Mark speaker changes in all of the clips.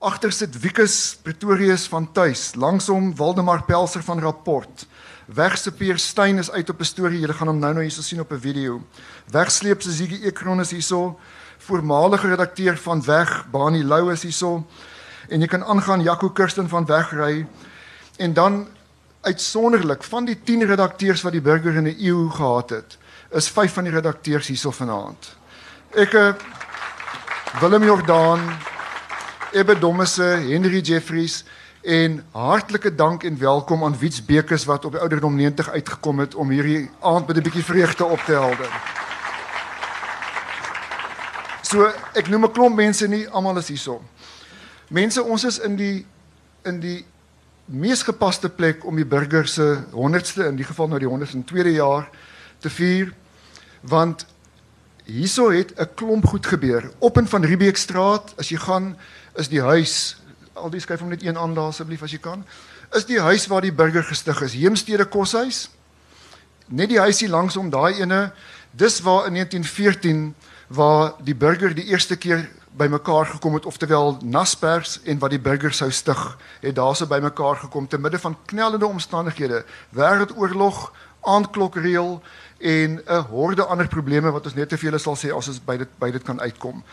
Speaker 1: Agter sit Wikus Pretorius van tuis, langsom Waldemar Pelser van rapport. Wegsepeer Stein is uit op 'n storie. Julle gaan hom nou nou hierso sien op 'n video. Wegsleep se Ziggy Ekron is hierso. Voormalige redakteur van Weg, Bani Lou is hierso. En jy kan aangaan Jaco Kirsten van Wegry. En dan uitsonderlik van die 10 redakteurs wat die burger in 'n eeu gehad het, is 5 van die redakteurs hierso vanaand. Ek eh, Willem Jordaan, Ebbe Dommese, Henry Jeffries en hartlike dank en welkom aan Wiets Bekes wat op die ouderdom 90 uitgekom het om hierdie aand met 'n bietjie vreugde op te helder. So ek noem 'n klomp mense nie almal is hierso. Mense, ons is in die in die mees gepaste plek om die burger se 100ste in die geval nou die 102de jaar te vier want hierso het 'n klomp goed gebeur. Op en van Riebeekstraat as jy gaan is die huis al die skryf hom net een aan daar asseblief as jy kan is die huis waar die burger gestig is. Heemstede koshuis net die huisie langs om daai ene dis waar in 1914 waar die burger die eerste keer bymekaar gekom het oftewel Naspers en wat die burger sou stig het daarso bymekaar gekom te midde van knellende omstandighede. Wêreldoorlog aandklokreël en 'n horde ander probleme wat ons net te veel sal sê as ons by dit by dit kan uitkom.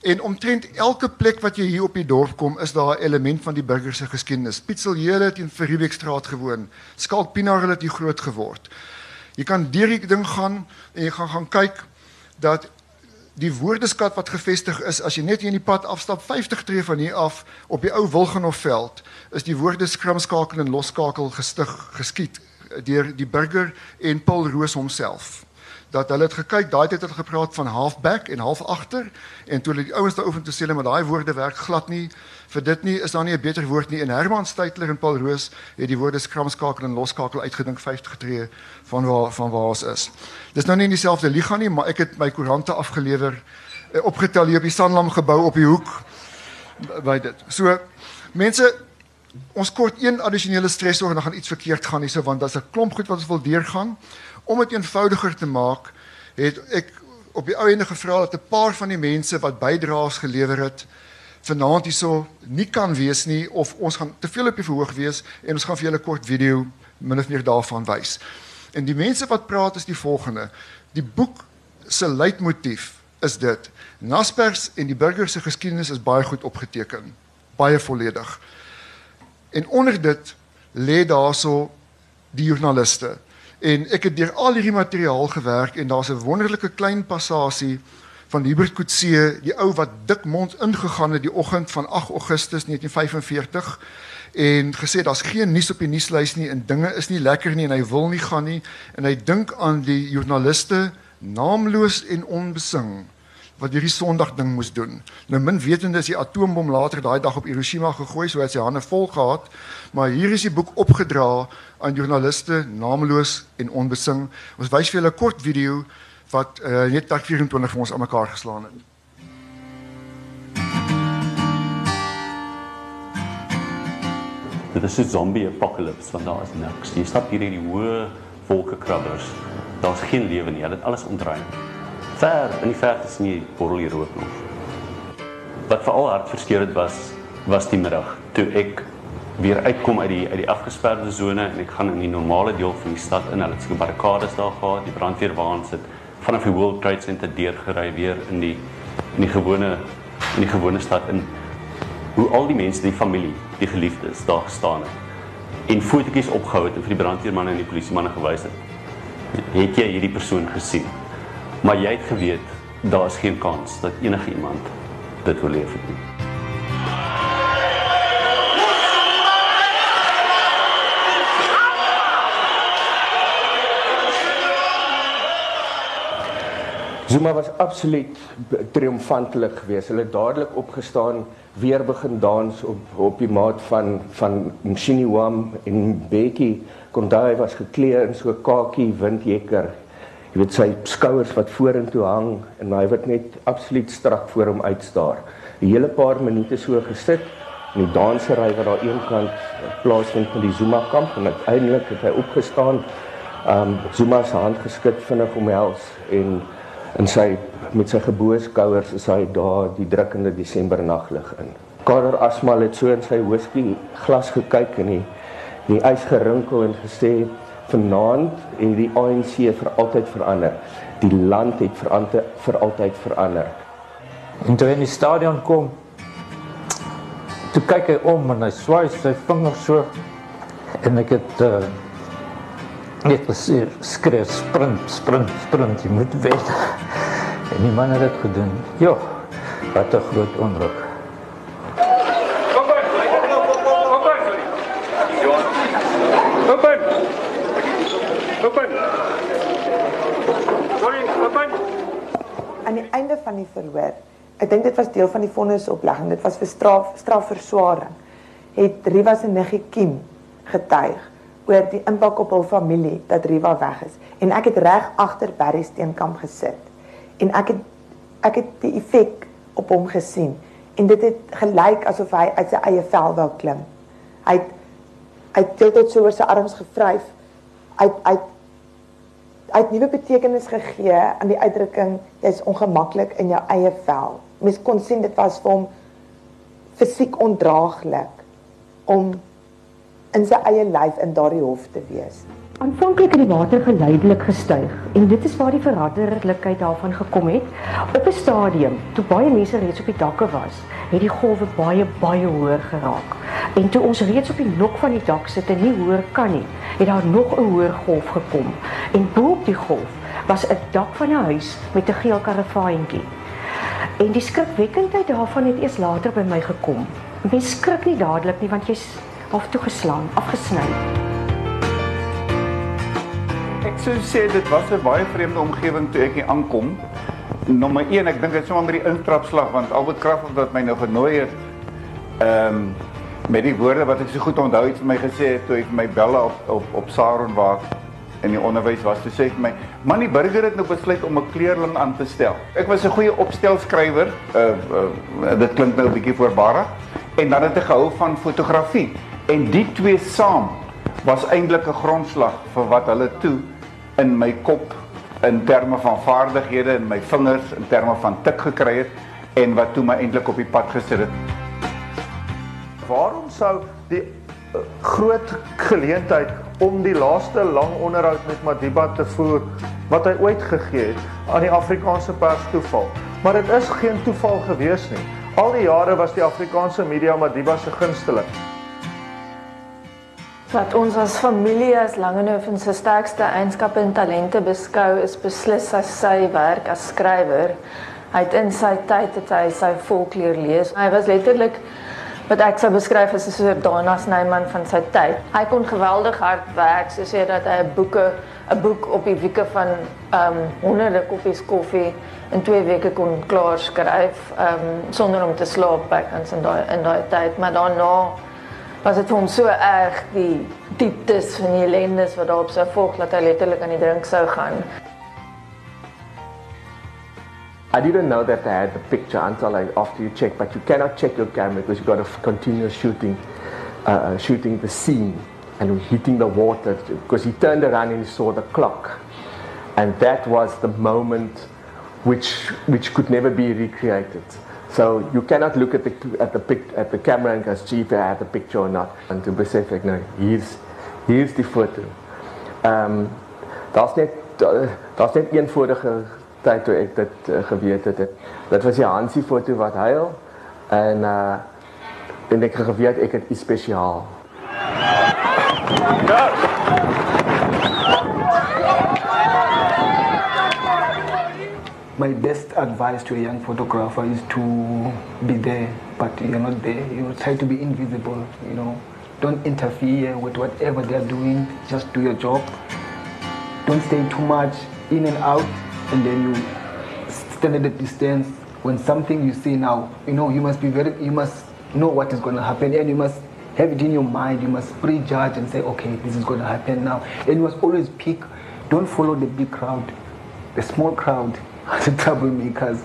Speaker 1: En omtrent elke plek wat jy hier op die dorp kom, is daar 'n element van die burger se geskiedenis. Pietseljere het in Verriebeekstraat gewoon. Skalkpinaar het hier groot geword. Jy kan deur die ding gaan en jy gaan gaan kyk dat die woordeskat wat gevestig is as jy net hier in die pad afstap 50 tree van hier af op die ou Wilgenhofveld is die woorde skrimskakel en losskakel gestig geskied deur die burger en Paul Roos homself dat hulle het gekyk daai tyd het gepraat van halfback en half agter en toe hulle die ouens daar oefen te sê hulle maar daai woorde werk glad nie. Vir dit nie is daar nie 'n beter woord nie. En Herman Steytler en Paul Roos het die woorde skramskakel en loskakel uitgedink 50 getree van waar van waar ons is. Dis nou nie in dieselfde liga nie maar ek het my koerante afgelewer eh, opgetel hier op die Sanlam gebou op die hoek by dit. So mense ons kort een addisionele stresor en dan gaan iets verkeerd gaan hierso want daar's 'n klomp goed wat ons wil deurgaan. Om dit eenvoudiger te maak, het ek op die ou ende gevra dat 'n paar van die mense wat bydraes gelewer het vanaand hierso nie kan wees nie of ons gaan te veel op die verhoog wees en ons gaan vir julle kort video min of meer daarvan wys. En die mense wat praat is die volgende. Die boek se leitmotief is dit. Naspers en die burger se geskiedenis is baie goed opgeteken. Baie volledig. En onder dit lê daarso die joernaliste. En ek het deur al hierdie materiaal gewerk en daar's 'n wonderlike klein passasie van Hubert Coetzee, die ou wat dik mond ingegaan het die oggend van 8 Augustus 1945 en gesê daar's geen nuus op die nuuslys nie en dinge is nie lekker nie en hy wil nie gaan nie en hy dink aan die joernaliste naamloos en onbesing wat hierdie Sondag ding moes doen. Nou min wetende is die atoombom later daai dag op Hiroshima gegooi, so het sy hande vol gehad, maar hier is die boek opgedra aan joernaliste naamloos en onbesing. Ons wys vir julle 'n kort video wat uh, net dag 24 vir ons aan mekaar geslaan het.
Speaker 2: Dit is 'n zombie apocalypse want daar is niks. Jy stap hier in die hoë wolkekrabbers. Daar's geen lewe nie. Hulle het alles ontruim ver in die verte sien jy borrel hier rook nog. Wat veral hartverskeurende was was die middag toe ek weer uitkom uit die uit die afgesperde sone en ek gaan in die normale deel van die stad in. Hulle het seker barrikades daar gehad, die brandweerwaens het vanaf die World Trade Center deurgery weer in die in die gewone in die gewone stad in hoe al die mense, die familie, die geliefdes daar gestaan het en fotootjies opgehou het en vir die brandweermanne en die polisiemanne gewys het. Het jy hierdie persoon gesien? Maar jy het geweet daar's geen kans dat enige iemand dit wil leef nie.
Speaker 3: Zuma was absoluut triomfantelik geweest. Hulle het dadelik opgestaan, weer begin dans op op die maat van van Mshiniwam en Bekkie. Kondai was geklee in so 'n kakie windjekker jy weet sy skouers wat vorentoe hang en hy wat net absoluut strak voor hom uitstaar. 'n Hele paar minute so gesit in die dansery wat daar eenkant plaasvind van die Zuma kamp en uiteindelik het hy opgestaan. Um Zuma se hand geskud vinnig omhels en in sy met sy geboue skouers is hy daar die drukkende Desember naglig in. Karel Asmal het so in sy whisky glas gekyk en die die ys gerinkel en gesê vanaand het die ANC vir altyd verander. Die land het verander vir altyd verander.
Speaker 4: En toe in die stadion kom, toe kyk hy om en hy swaai sy vingers so en ek het uh, net gesê skreeu sprint sprint sprint jy moet weet en die man het dit gedoen ja wat 'n groot onruk
Speaker 5: Open. Open. Sorry, open.
Speaker 6: aan die einde van die verhoor, ek dink dit was deel van die vonnisoplegging, dit was vir straf strafversoaring, het Riva se niggie Kim getuig oor die impak op hul familie dat Riva weg is. En ek het reg agter Barry Steenkamp gesit. En ek het ek het die effek op hom gesien en dit het gelyk asof hy uit sy eie vel wou klim. Hy het hy het dit so oor sy arms gevryf. Hy hy hy het nuwe betekenis gegee aan die uitdrukking jy's ongemaklik in jou eie vel. Mens kon sien dit was vir hom fisiek ondraaglik om in sy eie lyf in daardie hof te wees.
Speaker 7: Aanvanklik het die water geleidelik gestyg en dit is waar die veranderlikheid daarvan gekom het. Op 'n stadium, toe baie mense reeds op die dakke was, het die golwe baie baie hoër geraak. En toe ons reeds op die nok van die dak sit en nie hoor kan nie, het daar nog 'n hoër golf gekom. En bo op die golf was 'n dak van 'n huis met 'n geel karavaantjie. En die skrikwekkendheid daarvan het eers later by my gekom. Mens skrik nie dadelik nie want jy's half toegeslaan, afgesny.
Speaker 5: Sou sê dit was 'n baie vreemde omgewing toe ek hier aankom. Nommer 1, ek dink dit is sommer met die intrapslag want Albert Kraft wat my nou genooi het ehm um, met die woorde wat ek so goed onthou het vir my gesê toe hy vir my belle op op op Saron waar in die onderwys was toe sê hy vir my man die burger het nou besluit om 'n kleerling aan te stel. Ek was 'n goeie opstelskrywer. Uh, uh dit klink nou 'n bietjie voorbarig en dan het ek gehou van fotografie en die twee saam was eintlik 'n grondslag vir wat hulle toe in my kop in terme van vaardighede en my vingers in terme van tik gekry het en wat toe my eintlik op die pad gesit het.
Speaker 8: Waarom sou die uh, groot geleentheid om die laaste lang onderhoud met Madiba te voer wat hy ooit gegee het aan die Afrikaanse pers toeval? Maar dit is geen toeval gewees nie. Al die jare was die Afrikaanse media Madiba se gunsteling.
Speaker 9: Wat ons as familie as Langehoven se sterkste eienskappe en talente beskou is beslis as sy werk as skrywer. Hy het in sy tyd het hy sy volk leer lees. Hy was letterlik wat ek sou beskryf as 'n soort Dana Snyman van sy tyd. Hy kon geweldig hard werk, soos hy dat hy boeke 'n boek op die wieke van ehm um, honderde koppies koffie in 2 weke kon klaar skryf ehm um, sonder om te slaap by ons in daai in daai tyd, maar daarna was dit hom so erg die dieptes van die ellendes wat daar op sy volk dat hy letterlik aan die drink sou gaan.
Speaker 3: I didn't know that I had the picture until I, after you check, but you cannot check your camera because you've got to continue shooting, uh, uh, shooting the scene and hitting the water because he turned around and he saw the clock. And that was the moment which, which could never be recreated. So you cannot look at the, at the, pic, at the camera and if I had the picture or not. And to besef ek nou, hier's, hier's die foto. Ehm um, daar's net daar's net een vorige tyd toe ek dit uh, geweet het. Dit was die Hansie foto wat huil en uh en ek het geweet ek het iets spesiaal.
Speaker 5: Ja.
Speaker 10: My best advice to a young photographer is to be there, but you're not there. You try to be invisible, you know. Don't interfere with whatever they're doing. Just do your job. Don't stay too much in and out, and then you stand at a distance. When something you see now, you know, you must be very, you must know what is going to happen, and you must have it in your mind. You must prejudge and say, okay, this is going to happen now. And you must always pick. Don't follow the big crowd. The small crowd the troublemakers.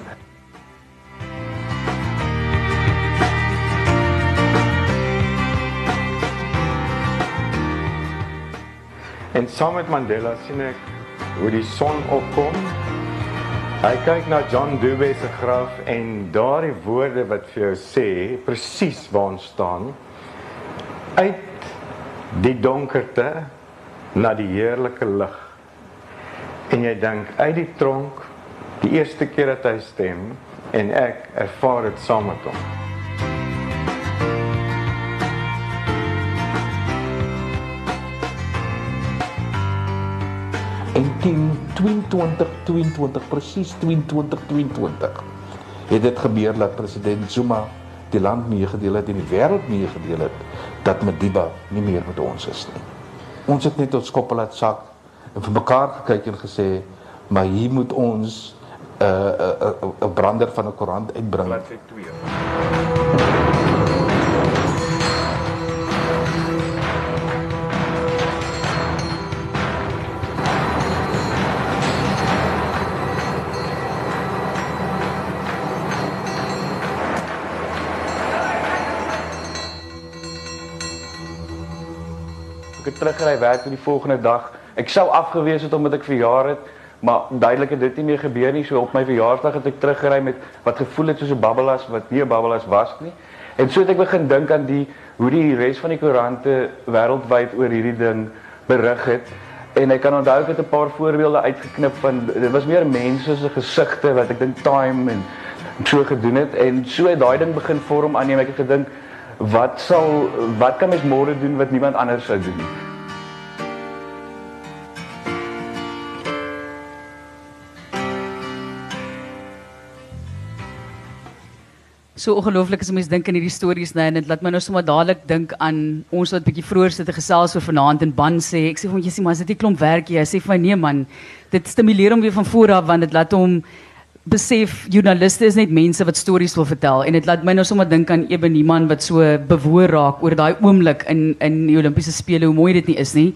Speaker 8: En saam met Mandela sien ek hoe die son opkom
Speaker 11: Hy kyk na John Dube se graf en daardie woorde wat vir jou sê presies waar ons staan uit die donkerte na die heerlike lig. En jy dink uit die tronk die eerste keer dat hy stem en ek ervaar dit saam met hom.
Speaker 12: En teen 22 22 presies 22 22 het dit gebeur dat president Zuma die land meegedeel het en die wêreld meegedeel het dat Madiba nie meer met ons is nie. Ons het net ons koppe laat sak en vir mekaar gekyk en gesê maar hier moet ons 'n uh, 'n uh, 'n brander van 'n koerant uitbring.
Speaker 11: Wat sê 2?
Speaker 13: Ek het teruggery werk vir die volgende dag. Ek sou afgewees het omdat ek verjaar het, maar duidelik het dit nie meer gebeur nie. So op my verjaarsdag het ek teruggery met wat gevoel het soos 'n babbelas wat nie 'n babbelas was nie. En so het ek begin dink aan die hoe die res van die koerante wêreldwyd oor hierdie ding berig het. En ek kan onthou ek het 'n paar voorbeelde uitgeknip van dit was meer mense se gesigte wat ek dink Time en so gedoen het en so het daai ding begin vorm aanneem. Ek het gedink wat sal wat kan mens môre doen wat niemand anders sou doen nie?
Speaker 14: So ongelooflik as 'n mens dink aan hierdie stories nou en dit laat my nou sommer dadelik dink aan ons wat bietjie vroeër sit te gesels oor vanaand in ban sê ek sê vir hom maar is dit nie klomp werk jy sê vir my nee man dit stimuleer hom weer van voor af want dit laat hom besef joernaliste is net mense wat stories wil vertel. En dit laat my nou sommer dink aan Eben Iman wat so bewoor raak oor daai oomblik in in die Olimpiese spele hoe mooi dit nie is nie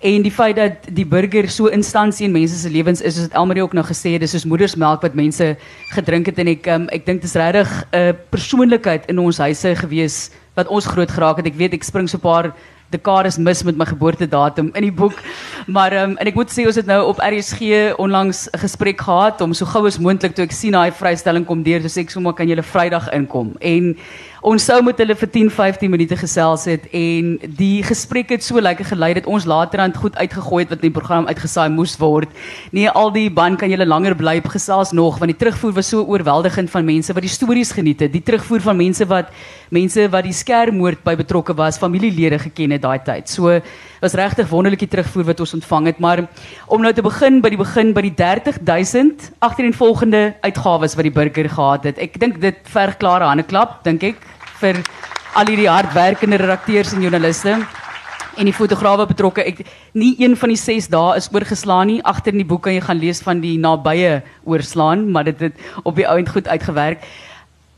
Speaker 14: en die feit dat die burger so instansie in mense se lewens is soos dit Elmarie ook nou gesê het dis soos moedersmelk wat mense gedrink het en ek um, ek dink dis regtig 'n uh, persoonlikheid in ons huise gewees wat ons groot geraak het ek weet ek spring so 'n paar dekades mis met my geboortedatum in die boek. Maar um, en ek moet sê ons het nou op RSG onlangs 'n gesprek gehad om so gou as moontlik toe ek sien daai vrystelling kom deur, so sê ek sommer kan jy Vrydag inkom. En ons sou met hulle vir 10 15 minute gesels het en die gesprek het so lekker gelei dat ons laterand goed uitgegooi het wat in die program uitgesaai moes word. Nee, al die band kan julle langer bly gesels nog want die terugvoer was so oorweldigend van mense wat die stories geniet het. Die terugvoer van mense wat mense wat die skermmoord by betrokke was, familielede geken het daai tyd. So was regtig wonderlike terugvoer wat ons ontvang het, maar om nou te begin by die begin by die 30000 agtereenvolgende uitgawes wat die burger gehad het. Ek dink dit verg klare hande klap, dink ek vir al hierdie hardwerkende redakteurs en joernaliste en die fotograwe betrokke. Ek nie een van die 6 dae is oorgeslaan nie. Agter in die boek kan jy gaan lees van die nabye oorslaan, maar dit het op die ouend goed uitgewerk.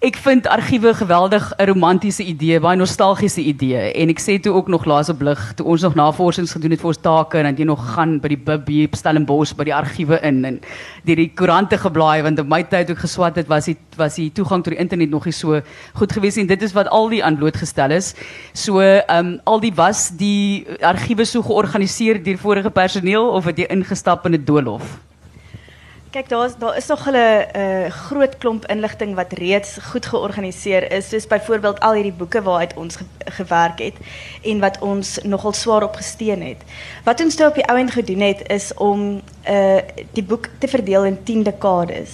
Speaker 14: Ek vind argiewe geweldig 'n romantiese idee, baie nostalgiese idee en ek sê toe ook nog laas op lig toe ons nog navorsings gedoen het vir ons take en dan jy nog gaan by die Bib hier op Stellenbosch by die argiewe in en deur die koerante geblaai want op my tyd ook geswat het was die was die toegang tot die internet nog nie so goed gewees en dit is wat al die aan blootgestel is. So ehm um, al die was die argiewe so georganiseer deur vorige personeel of het jy ingestap in 'n doolhof?
Speaker 15: Kijk, daar is, daar nog een uh, groot klomp inlichting wat reeds goed georganiseerd is. Dus bijvoorbeeld al die boeken waaruit ons ge gewerkt het en wat ons nogal zwaar opgesteen het. Wat ons nou op die ouend gedoen het, is om uh, die boek te verdelen in tien decades.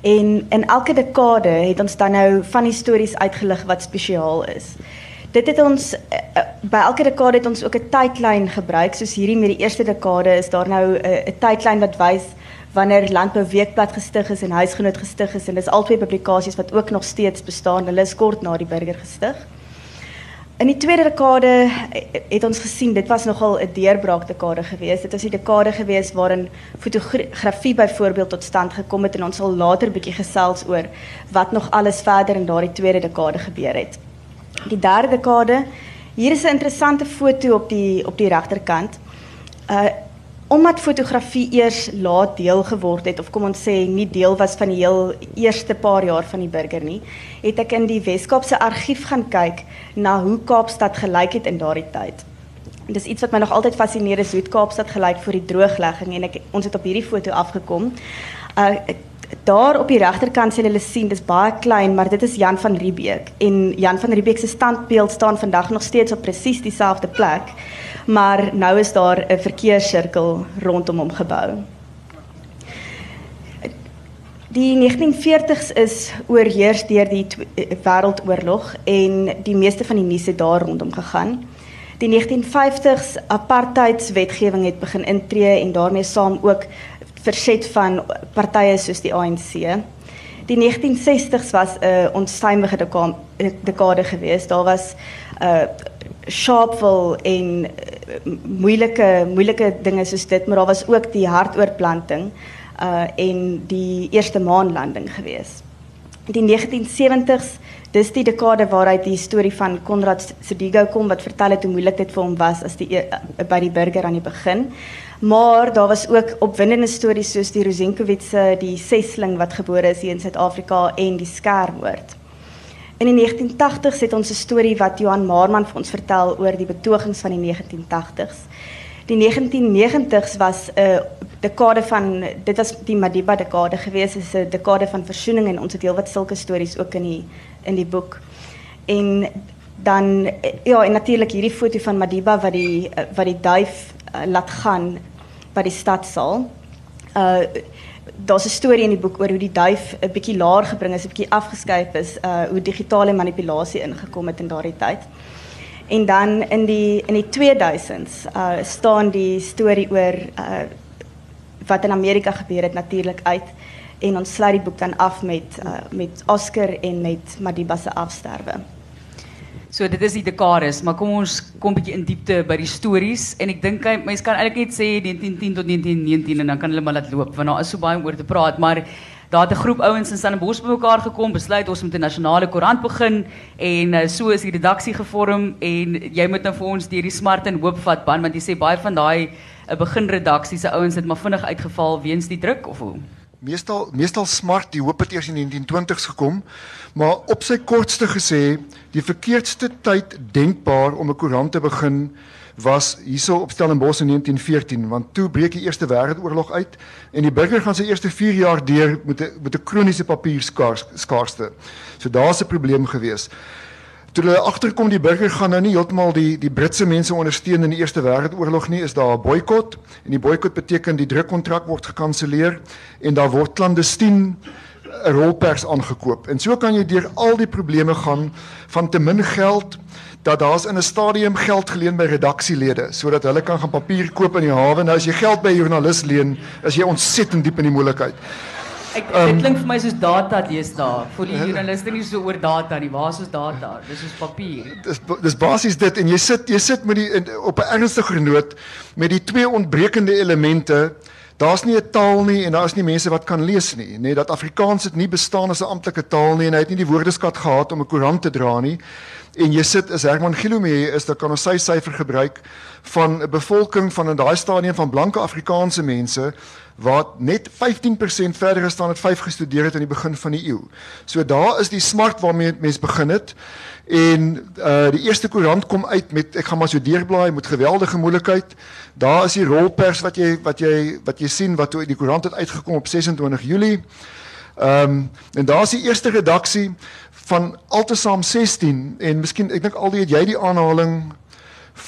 Speaker 15: En in elke decade het ons dan nou van die stories uitgelig wat speciaal is. Dit het ons uh, by elke dekade het ons ook 'n tydlyn gebruik. Soos hierdie met die eerste dekade is daar nou 'n tydlyn wat wys wanneer Landbou Weekblad gestig is en Huisgenoot gestig is en dis albei publikasies wat ook nog steeds bestaan. Hulle is kort na die burger gestig. In die tweede dekade het ons gesien dit was nogal 'n deurbraak dekade geweest. Dit was die dekade geweest waarin fotografie byvoorbeeld tot stand gekom het en ons sal later bietjie gesels oor wat nog alles verder in daardie tweede dekade gebeur het. Die derde dekade, hier is 'n interessante foto op die op die regterkant. Uh omdat fotografie eers laat deel geword het of kom ons sê nie deel was van die heel eerste paar jaar van die burger nie, het ek in die Wes-Kaapse argief gaan kyk na hoe Kaapstad gelyk het in daardie tyd. En dis iets wat my nog altyd fascineer is hoe Kaapstad gelyk voor die drooglegging en ek ons het op hierdie foto afgekom. Uh daar op die regterkant sien hulle sien dis baie klein, maar dit is Jan van Riebeeck en Jan van Riebeeck se standbeeld staan vandag nog steeds op presies dieselfde plek. Maar nou is daar 'n verkeerssirkel rondom hom gebou. Die 1940s is oorheers deur die Wêreldoorlog en die meeste van die nuus het daar rondom gegaan. Die 1950s apartheidswetgewing het begin intree en daarmee saam ook verset van partye soos die ANC. Die 1960s was 'n uh, onstuimige dekade geweest. Daar was 'n uh, sharpville en uh, moeilike moeilike dinge soos dit, maar daar was ook die hartoortplanting uh en die eerste maanlanding geweest. Die 1970s, dis die dekade waaruit die storie van Konrad Sedigo kom wat vertel het hoe moeilik dit vir hom was as die uh, by die burger aan die begin. Maar daar was ook opwindende stories soos die Rosenkowitz se die sesling wat gebore is hier in Suid-Afrika en die skermoord. In die 1980s het ons 'n storie wat Johan Maarman vir ons vertel oor die betogings van die 1980s. Die 1990s was 'n uh, dekade van dit was die Madiba dekade gewees, is 'n dekade van versoening en ons het heelwat sulke stories ook in die in die boek. En dan ja, en natuurlik hierdie foto van Madiba wat die wat die duif uh, laat gaan by die stadsaal. Uh daar's 'n storie in die boek oor hoe die duif 'n bietjie laer gebring is, 'n bietjie afgeskuif is, uh hoe digitale manipulasie ingekom het in daardie tyd. En dan in die in die 2000s uh staan die storie oor uh wat in Amerika gebeur het natuurlik uit en ons sluit die boek dan af met uh met Oscar en met Madiba se afsterwe.
Speaker 14: So dit is die dekades, maar kom ons kom bietjie in diepte by die stories en ek dink mense kan eintlik net sê 1910 tot 1919 en dan kan hulle maar laat loop want daar is so baie om oor te praat, maar daar het 'n groep ouens in Stellenbosch bymekaar gekom, besluit ons moet 'n nasionale koerant begin en uh, so is die redaksie gevorm en jy moet nou vir ons deur die smart en hoop vat ban want jy sê baie van daai 'n uh, begin redaksie se ouens het maar vinnig uitgeval weens die druk of hoe?
Speaker 1: Meestal meestal smart die hoop het eers in die 1920s gekom, maar op sy kortste gesê, die verkeerdste tyd denkbaar om 'n koerant te begin was hierso op Stellenbosch in 1914, want toe breek die Eerste Wêreldoorlog uit en die burger gaan sy eerste 4 jaar deur met 'n met 'n kroniese papierskaarste. So daar's 'n probleem gewees. Toe hulle agterkom die burger gaan nou nie heeltemal die die Britse mense ondersteun in die Eerste Wêreldoorlog nie, is daar 'n boikot en die boikot beteken die drukkontrak word gekanselleer en daar word klandestien 'n rolpers aangekoop. En so kan jy deur al die probleme gaan van te min geld dat daar's in 'n stadium geld geleen by redaksielede sodat hulle kan gaan papier koop in die hawe. Nou as jy geld by 'n joernalis leen, is jy ontsettend diep in die moeilikheid.
Speaker 14: Ek um, dit klink vir my soos data lees daar. Vir die joernaliste nie so oor data nie. Waar is ons data? Dis soos papier.
Speaker 1: Dis dis basies dit en jy sit jy sit met die in, op 'n ernstige noot met die twee ontbrekende elemente. Daar's nie 'n taal nie en daar's nie mense wat kan lees nie, nê. Dat Afrikaans het nie bestaan as 'n amptelike taal nie en hy het nie die woordeskat gehad om 'n koerant te dra nie. En jy sit is Herman Gilome is dat kan ons sy syfer gebruik van 'n bevolking van in daai stadium van blanke Afrikaanse mense wat net 15% verder gestaan het, 5 gestudeer het aan die begin van die eeu. So daar is die smart waarmee mense begin het en uh die eerste koerant kom uit met ek gaan maar so deurblaai met geweldige moeilikheid. Daar is die rolpers wat jy wat jy wat jy sien wat die koerant het uitgekom op 26 Julie. Ehm um, en daar's die eerste redaksie van altesaam 16 en miskien ek dink al die het jy die aanhaling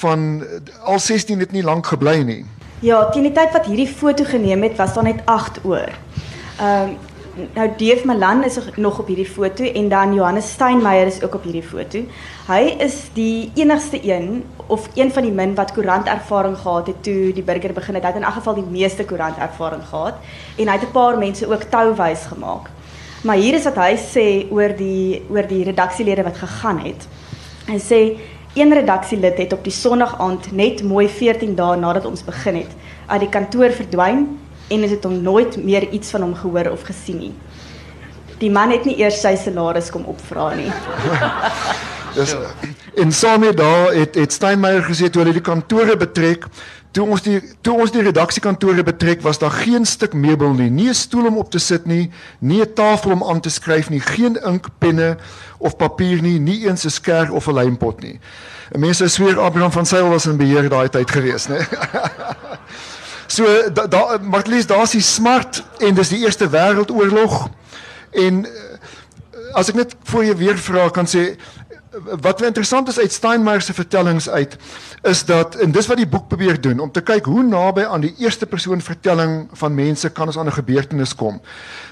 Speaker 1: van al 16 het nie lank gebly nie.
Speaker 15: Ja, teen die tyd wat hierdie foto geneem het, was daar net 8 oor. Ehm um, nou Dave Malan is nog op hierdie foto en dan Johannes Steinmeier is ook op hierdie foto. Hy is die enigste een of een van die min wat koerantervaring gehad het toe die burger begin het. Hy het in elk geval die meeste koerantervaring gehad en hy het 'n paar mense ook touwys gemaak. Maar hier is wat hy sê oor die oor die redaksielede wat gegaan het. Hy sê Een redaksielid het op die Sondag aand net mooi 14 dae nadat ons begin het, uit die kantoor verdwyn en het hom nooit meer iets van hom gehoor of gesien nie. Die man het nie eers sy salaris kom opvra nie.
Speaker 1: Dis in sommige dae het het Steinmeier gesê toe hulle die kantore betrek, toe ons die toe ons die redaksiekantore betrek, was daar geen stuk meubel nie, nie 'n stoel om op te sit nie, nie 'n tafel om aan te skryf nie, geen inkpenne of papier nie, nie eens 'n skerp of 'n lympot nie. 'n Mens sou sweer Abraham van Sail was in beheer daai tyd gewees, né? So da, da Martlies, daar's die smart en dis die Eerste Wêreldoorlog. En uh, as ek net voor jy weer vra kan sê wat interessant is uit Steinmeier se vertellings uit is dat en dis wat die boek probeer doen om te kyk hoe naby aan die eerste persoon vertelling van mense kan ons aan 'n gebeurtenis kom.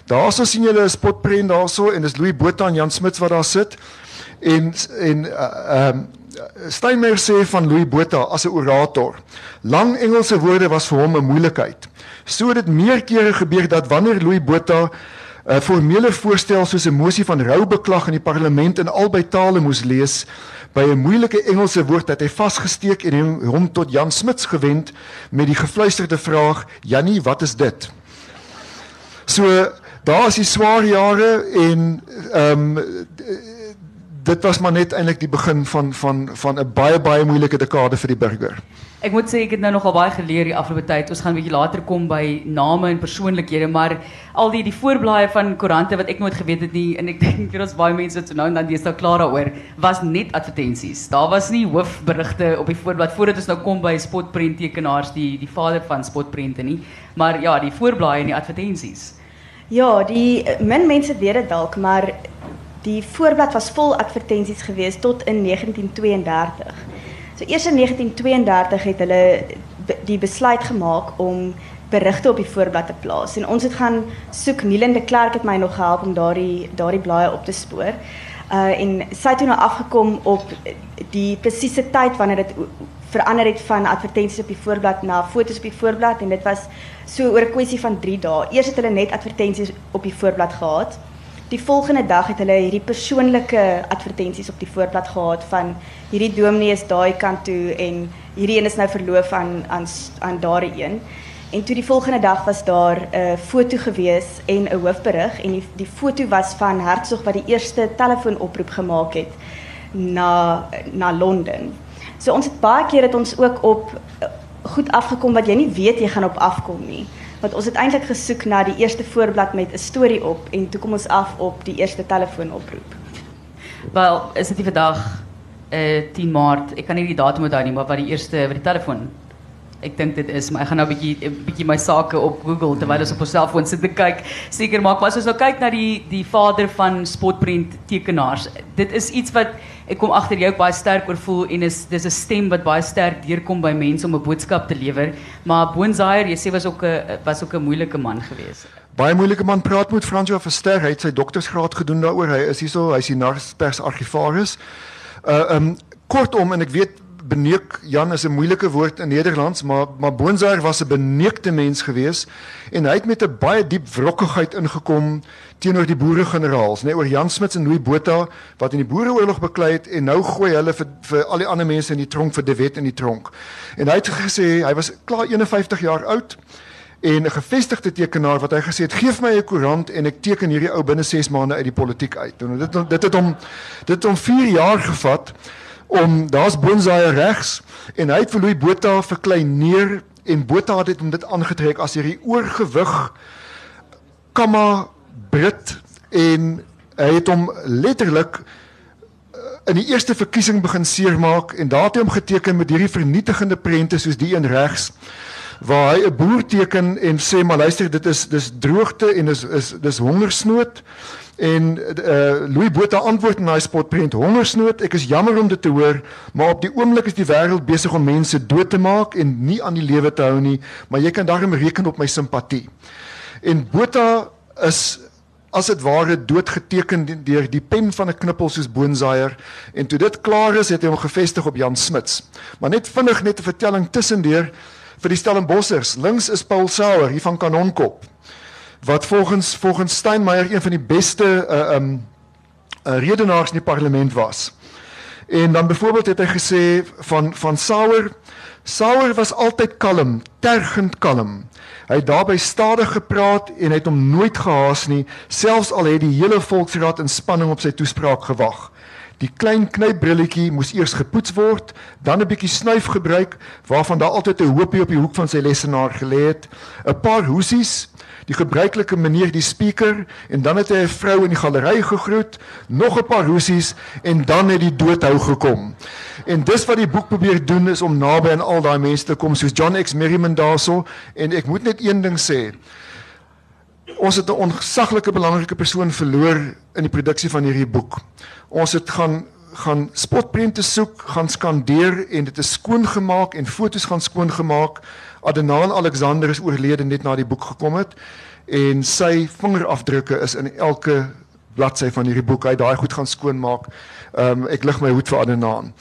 Speaker 1: Daarso sien julle 'n spotprent daarso en dis Louis Botha en Jan Smuts wat daar sit. En en ehm uh, um, Steinmeier sê van Louis Botha as 'n orator. Lang Engelse woorde was vir hom 'n moeilikheid. So het dit meer kere gebeur dat wanneer Louis Botha 'n uh, formele voorstel soos 'n mosie van roubeklag in die parlement in albei tale moes lees by 'n moeilike Engelse woord dat hy vasgesteek en hom tot Jan Smits gewend met die gefluisterde vraag: "Jannie, wat is dit?" So daar is die swaar jare en ehm um, dit was maar net eintlik die begin van van van 'n baie baie moeilike dekade vir die burger.
Speaker 14: Ek moet sê ek het nou nogal baie geleer die afgelope tyd. Ons gaan 'n bietjie later kom by name en persoonlikhede, maar al die die voorblaaie van koerante wat ek nooit geweet het nie en ek dink vir ons baie mense so nou en dan dis nou klaar daaroor, was net advertensies. Daar was nie hoofberigte op die voorblad voordat ons nou kom by spotprent tekenaars, die die vader van spotprente nie, maar ja, die voorblaaie en die advertensies.
Speaker 15: Ja, die min mense weet dit dalk, maar die voorblad was vol advertensies geweest tot in 1932. So eers in 1932 het hulle die besluit gemaak om berigte op die voorblad te plaas en ons het gaan soek Nielen de Klerk het my nog gehelp om daardie daardie blaaie op te spoor. Uh en sy het nou afgekom op die presiese tyd wanneer dit verander het van advertensies op die voorblad na fotos op die voorblad en dit was so oor 'n kwessie van 3 dae. Eers het hulle net advertensies op die voorblad gehad die volgende dag het hulle hierdie persoonlike advertensies op die voorblad gehad van hierdie dominee is daai kant toe en hierdie een is nou verloof aan aan aan daardie. En toe die volgende dag was daar 'n foto gewees en 'n hoofberig en die foto was van Hertzog wat die eerste telefoonoproep gemaak het na na Londen. So ons het baie keer het ons ook op goed afgekom wat jy nie weet jy gaan op afkom nie want ons het eintlik gesoek na die eerste voorblad met 'n storie op en toe kom ons af op die eerste telefoonoproep.
Speaker 14: Wel, is dit vandag uh eh, 10 Maart. Ek kan nie die datum onthou nie, maar wat die eerste wat die telefoon Ek dink dit is, maar ek gaan nou 'n bietjie 'n bietjie my sake op Google terwyl ons op ons selfoon sit te kyk. Seker maak, maar as ons nou kyk na die die vader van spotprent tekenaars, dit is iets wat ek kom agter jy ook baie sterk oor voel en is dis 'n stem wat baie sterk deurkom by mense om 'n boodskap te lewer. Maar Boonzaier, jy sê was ook 'n was ook 'n moeilike man geweest.
Speaker 1: Baie moeilike man praat met Fransjo Verster. Hy het sy doktorsgraad gedoen daaroor. Hy is hierso, hy's die Narspers argivaris. Uh um kortom en ek weet beneek Jan is 'n moeilike woord in Nederlands, maar maar Boonzaier was 'n beneekte mens geweest en hy het met 'n baie diep wrokkigheid ingekom teenoor die boeregeneraals, nê, nee, oor Jan Smuts en Louis Botha wat in die boereoorlog beklei het en nou gooi hulle vir vir al die ander mense in die tronk vir De Wet in die tronk. En hy het gesê hy was klaar 51 jaar oud en 'n gevestigde tekenaar wat hy gesê het gee my 'n koerant en ek teken hierdie ou binne 6 maande uit die politiek uit. En dit dit het hom dit het hom 4 jaar gevat om daar's Bonsaai regs en hy het vir Louis Botha verklein neer en Botha het dit om dit aangetrek as hierdie oorgewig kamma Brit en hy het hom letterlik eh, in die eerste verkiesing begin seermaak en daar het hy hom geteken met hierdie vernietigende prente soos die een regs waar hy 'n boer teken en sê maar luister dit is dis droogte en is is dis hongersnood En uh Louis Botha antwoord in daai spotprent: "Hongersnood, ek is jammer om dit te hoor, maar op die oomblik is die wêreld besig om mense dood te maak en nie aan die lewe te hou nie, maar jy kan daarom reken op my simpatie." En Botha is as dit ware doodgeteken deur die pen van 'n knippel soos Boonzaier en toe dit klaar is, het hy hom gevestig op Jan Smuts. Maar net vinnig net 'n vertelling tussendeur vir die Stellenbossers. Links is Paul Sauer hier van Kanonkop wat volgens volgens Steinmeier een van die beste uh um uh, redenaars in die parlement was. En dan byvoorbeeld het hy gesê van van Sauer Sauer was altyd kalm, tergend kalm. Hy het daarby stadig gepraat en het hom nooit gehaas nie, selfs al het die hele volksraad in spanning op sy toespraak gewag. Die klein knypbrilletjie moes eers gepoets word, dan 'n bietjie snuif gebruik waarvan daar altyd 'n hoopie op die hoek van sy lesenaar gelê het. 'n Paar hoesies, die gebruikelike meneer die speaker en dan het hy 'n vrou in die galery gegroet, nog 'n paar hoesies en dan het die doodhou gekom. En dis wat die boek probeer doen is om naby aan al daai mense te kom soos John X Merriman daarso en ek moet net een ding sê. Ons het 'n ongesaglike belangrike persoon verloor in die produksie van hierdie boek. Ons het gaan gaan spotprente soek, gaan skandeer en dit is skoongemaak en fotos gaan skoongemaak. Adenaan Alexander is oorlede net na die boek gekom het en sy vingerafdrukke is in elke bladsy van hierdie boek. Hy daai goed gaan skoonmaak. Ehm um, ek lig my hoed vir Adenaan.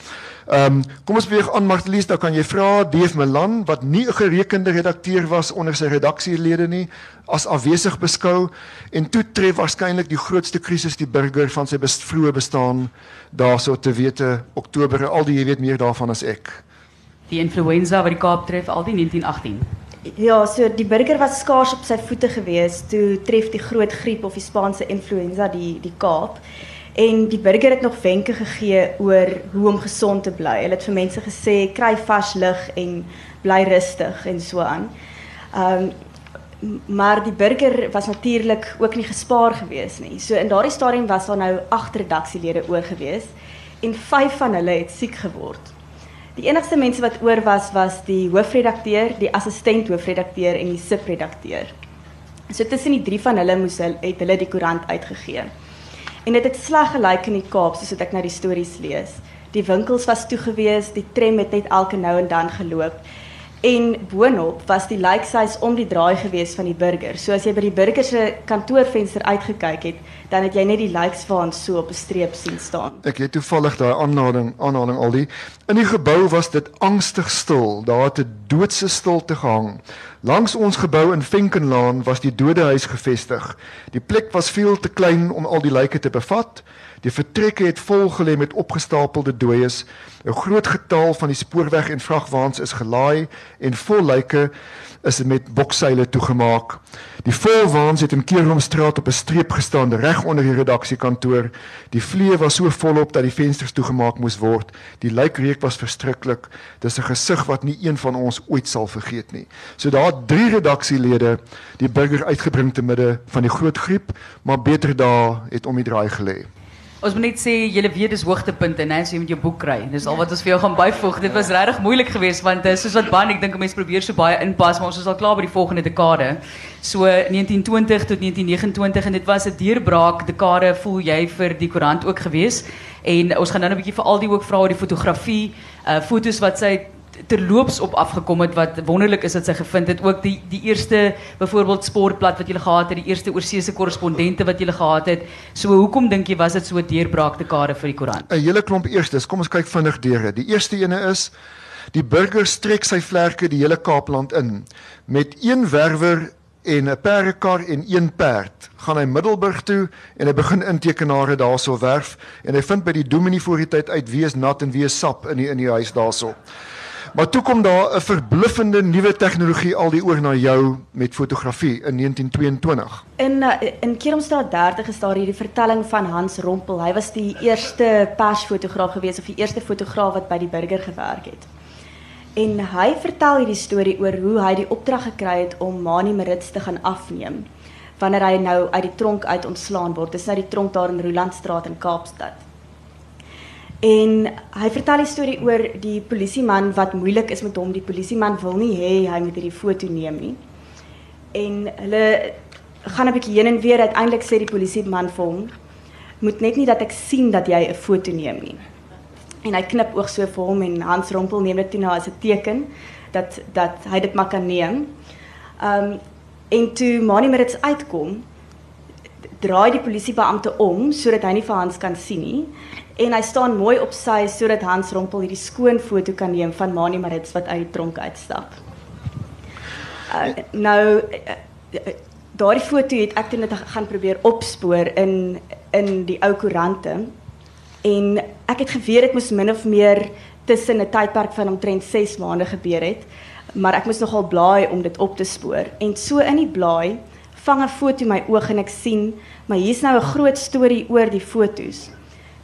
Speaker 1: Ehm um, kom ons beweeg aan Martelies, dan kan jy vra Dave Milan wat nie 'n gerekende redakteur was onder sy redaksielede nie as afwesig beskou en toe tref waarskynlik die grootste krisis die burger van sy best, vroeë bestaan daarso te wete Oktober al die jy weet meer daarvan as ek.
Speaker 14: Die influenza wat die Kaap tref al die 1918.
Speaker 15: Ja, so die burger was skaars op sy voete gewees toe tref die groot griep of die Spaanse influenza die die Kaap. En die burger het nog wenke gegee oor hoe om gesond te bly. Hulle het vir mense gesê kry vars lug en bly rustig en so aan. Ehm um, maar die burger was natuurlik ook nie gespaar gewees nie. So in daardie stadium was daar nou 8 redaksielede oor gewees en 5 van hulle het siek geword. Die enigste mense wat oor was was die hoofredakteur, die assistent hoofredakteur en die subredakteur. So tussen die drie van hulle moes hulle het hulle die koerant uitgegee. En dit het, sleg gelyk in die Kaap soos ek nou die stories lees. Die winkels was toe gewees, die tram het net elke nou en dan geloop. En boonop was die lykshuis om die draai gewees van die burger. So as jy by die burger se kantoorvenster uitgekyk het, dan het jy net die lyksvaan so op 'n streep sien staan.
Speaker 1: Ek het toevallig daai aanhaling aanhaling al die in die gebou was dit angstig stil. Daar het 'n doodse stilte gehang. Langs ons gebou in Venkenlaan was die dodehuis gevestig. Die plek was veel te klein om al die lyke te bevat. Die vertrekke het vol gelê met opgestapelde dooies. 'n Groot getal van die spoorweg en vragwaens is gelaai en vol lyke is met bokseile toegemaak. Die volwaans het in Keeromstraat op 'n streep gestaan reg onder die redaksiekantoor. Die vlee was so volop dat die vensters toegemaak moes word. Die lijkreuk was verskriklik. Dis 'n gesig wat nie een van ons ooit sal vergeet nie. So daar drie redaksielede die burger uitgebring te midde van die groot griep, maar beter daar het om die draai gelê.
Speaker 14: Ons moet net sê julle weet dis hoogtepunte, né, as jy met jou boek kry. Dis al wat ons vir jou gaan byvoeg. Dit was regtig moeilik geweest want uh, soos wat Ban, ek dink mense probeer so baie inpas, maar ons is al klaar by die volgende dekade. So 1920 tot 1929 en dit was 'n deurbraak dekade voel jy vir die koerant ook geweest. En ons gaan nou 'n bietjie vir al die ook vra oor die fotografie, uh fotos wat sy terloops op afgekom het wat wonderlik is dat sy gevind het. Ook die die eerste byvoorbeeld sportblad wat jy gehad het die eerste oorseese korrespondente wat jy gehad het. So hoekom dink jy was dit so deurbraak te kade vir die koerant?
Speaker 1: 'n hele klomp eerstes kom ons kyk vinnig deur die eerste ene is die burger strek sy vlerke die hele Kaapland in. Met een werwer en 'n perdekar en een perd gaan hy Middelburg toe en hy begin intekenare daarso werf. En hy vind by die dominee voor die tyd uit wie is nat en wie is sap in die in die huis daarso Maar toe kom daar 'n verbluffende nuwe tegnologie al die oor na jou met fotografie in 1922.
Speaker 15: In uh, in Kermstraat 30 is daar hierdie vertelling van Hans Rompel. Hy was die eerste persfotograaf gewees of die eerste fotograaf wat by die burger gewerk het. En hy vertel hierdie storie oor hoe hy die opdrag gekry het om Mani Marits te gaan afneem wanneer hy nou uit die tronk uit ontslaan word. Dis nou die tronk daar in Rolandstraat in Kaapstad. En hy vertel die storie oor die polisieman wat moeilik is met hom. Die polisieman wil nie hê hy moet hierdie foto neem nie. En hulle gaan 'n bietjie heen en weer. Uiteindelik sê die polisieman vir hom: "Moet net nie dat ek sien dat jy 'n foto neem nie." En hy knip oog so vir hom en Hans Rompel neem dit toe na as 'n teken dat dat hy dit maar kan neem. Um en toe Mani Marits uitkom, draai die polisiebeampte om sodat hy nie vir Hans kan sien nie. En hy staan mooi op sy sodat Hans Rompel hierdie skoon foto kan neem van Mani Marits wat uit die tronk uitstap. Uh, nou uh, uh, daardie foto het ek net gaan probeer opspoor in in die ou koerante. En ek het geweet dit moes min of meer tussen 'n tydperk van omtrent 6 maande gebeur het maar ek moes nogal blaai om dit op te spoor. En so in die blaai vang 'n foto my oog en ek sien maar hier's nou 'n groot storie oor die fotos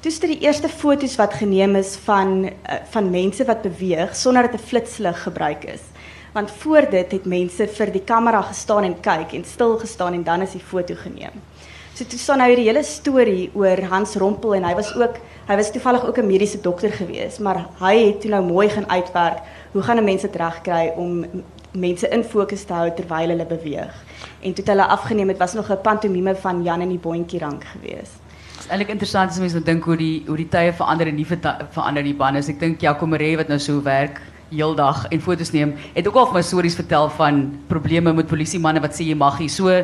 Speaker 15: Dis die eerste foto's wat geneem is van uh, van mense wat beweeg sonder dat 'n flitslig gebruik is. Want voor dit het mense vir die kamera gestaan en kyk en stil gestaan en dan is die foto geneem. So toe staan nou hierdie hele storie oor Hans Rompel en hy was ook hy was toevallig ook 'n mediese dokter gewees, maar hy het toe nou mooi gaan uitwerk hoe gaan 'n mens dit regkry om mense in fokus te hou terwyl hulle beweeg. En toe het hulle afgeneem, dit was nog 'n pantomime van Jan en die boontjie rank geweest.
Speaker 14: Dit is eintlik interessant as mense nou dink hoe die hoe die tye verander en nie verander die bande. Ik ek dink Jaco Maree wat nou so werk heeldag en foto's neem, het ook al my stories vertel van probleme met polisiemanne wat sê jy mag nie. So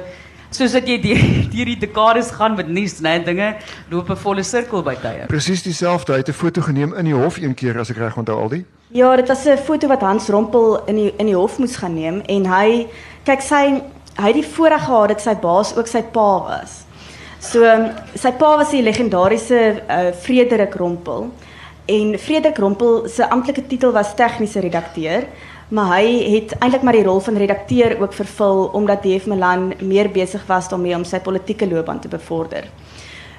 Speaker 14: soos dat jy deur deur die dekades gaan met nuus, né, dinge loop 'n volle sirkel by tye.
Speaker 1: Presies dieselfde. Hy het 'n foto geneem in die hof een keer as ek reg onthou al die.
Speaker 15: Ja, dit was 'n foto wat Hans Rompel in die in die hof moes gaan neem en hy kyk sy hy het die voorreg gehad dat sy baas ook sy pa was. So sy pa was die legendariese uh, Frederik Rompel en Frederik Rompel se amptelike titel was tegniese redakteur maar hy het eintlik maar die rol van redakteur ook vervul omdat DF Milan meer besig was daarmee om sy politieke loopbaan te bevorder.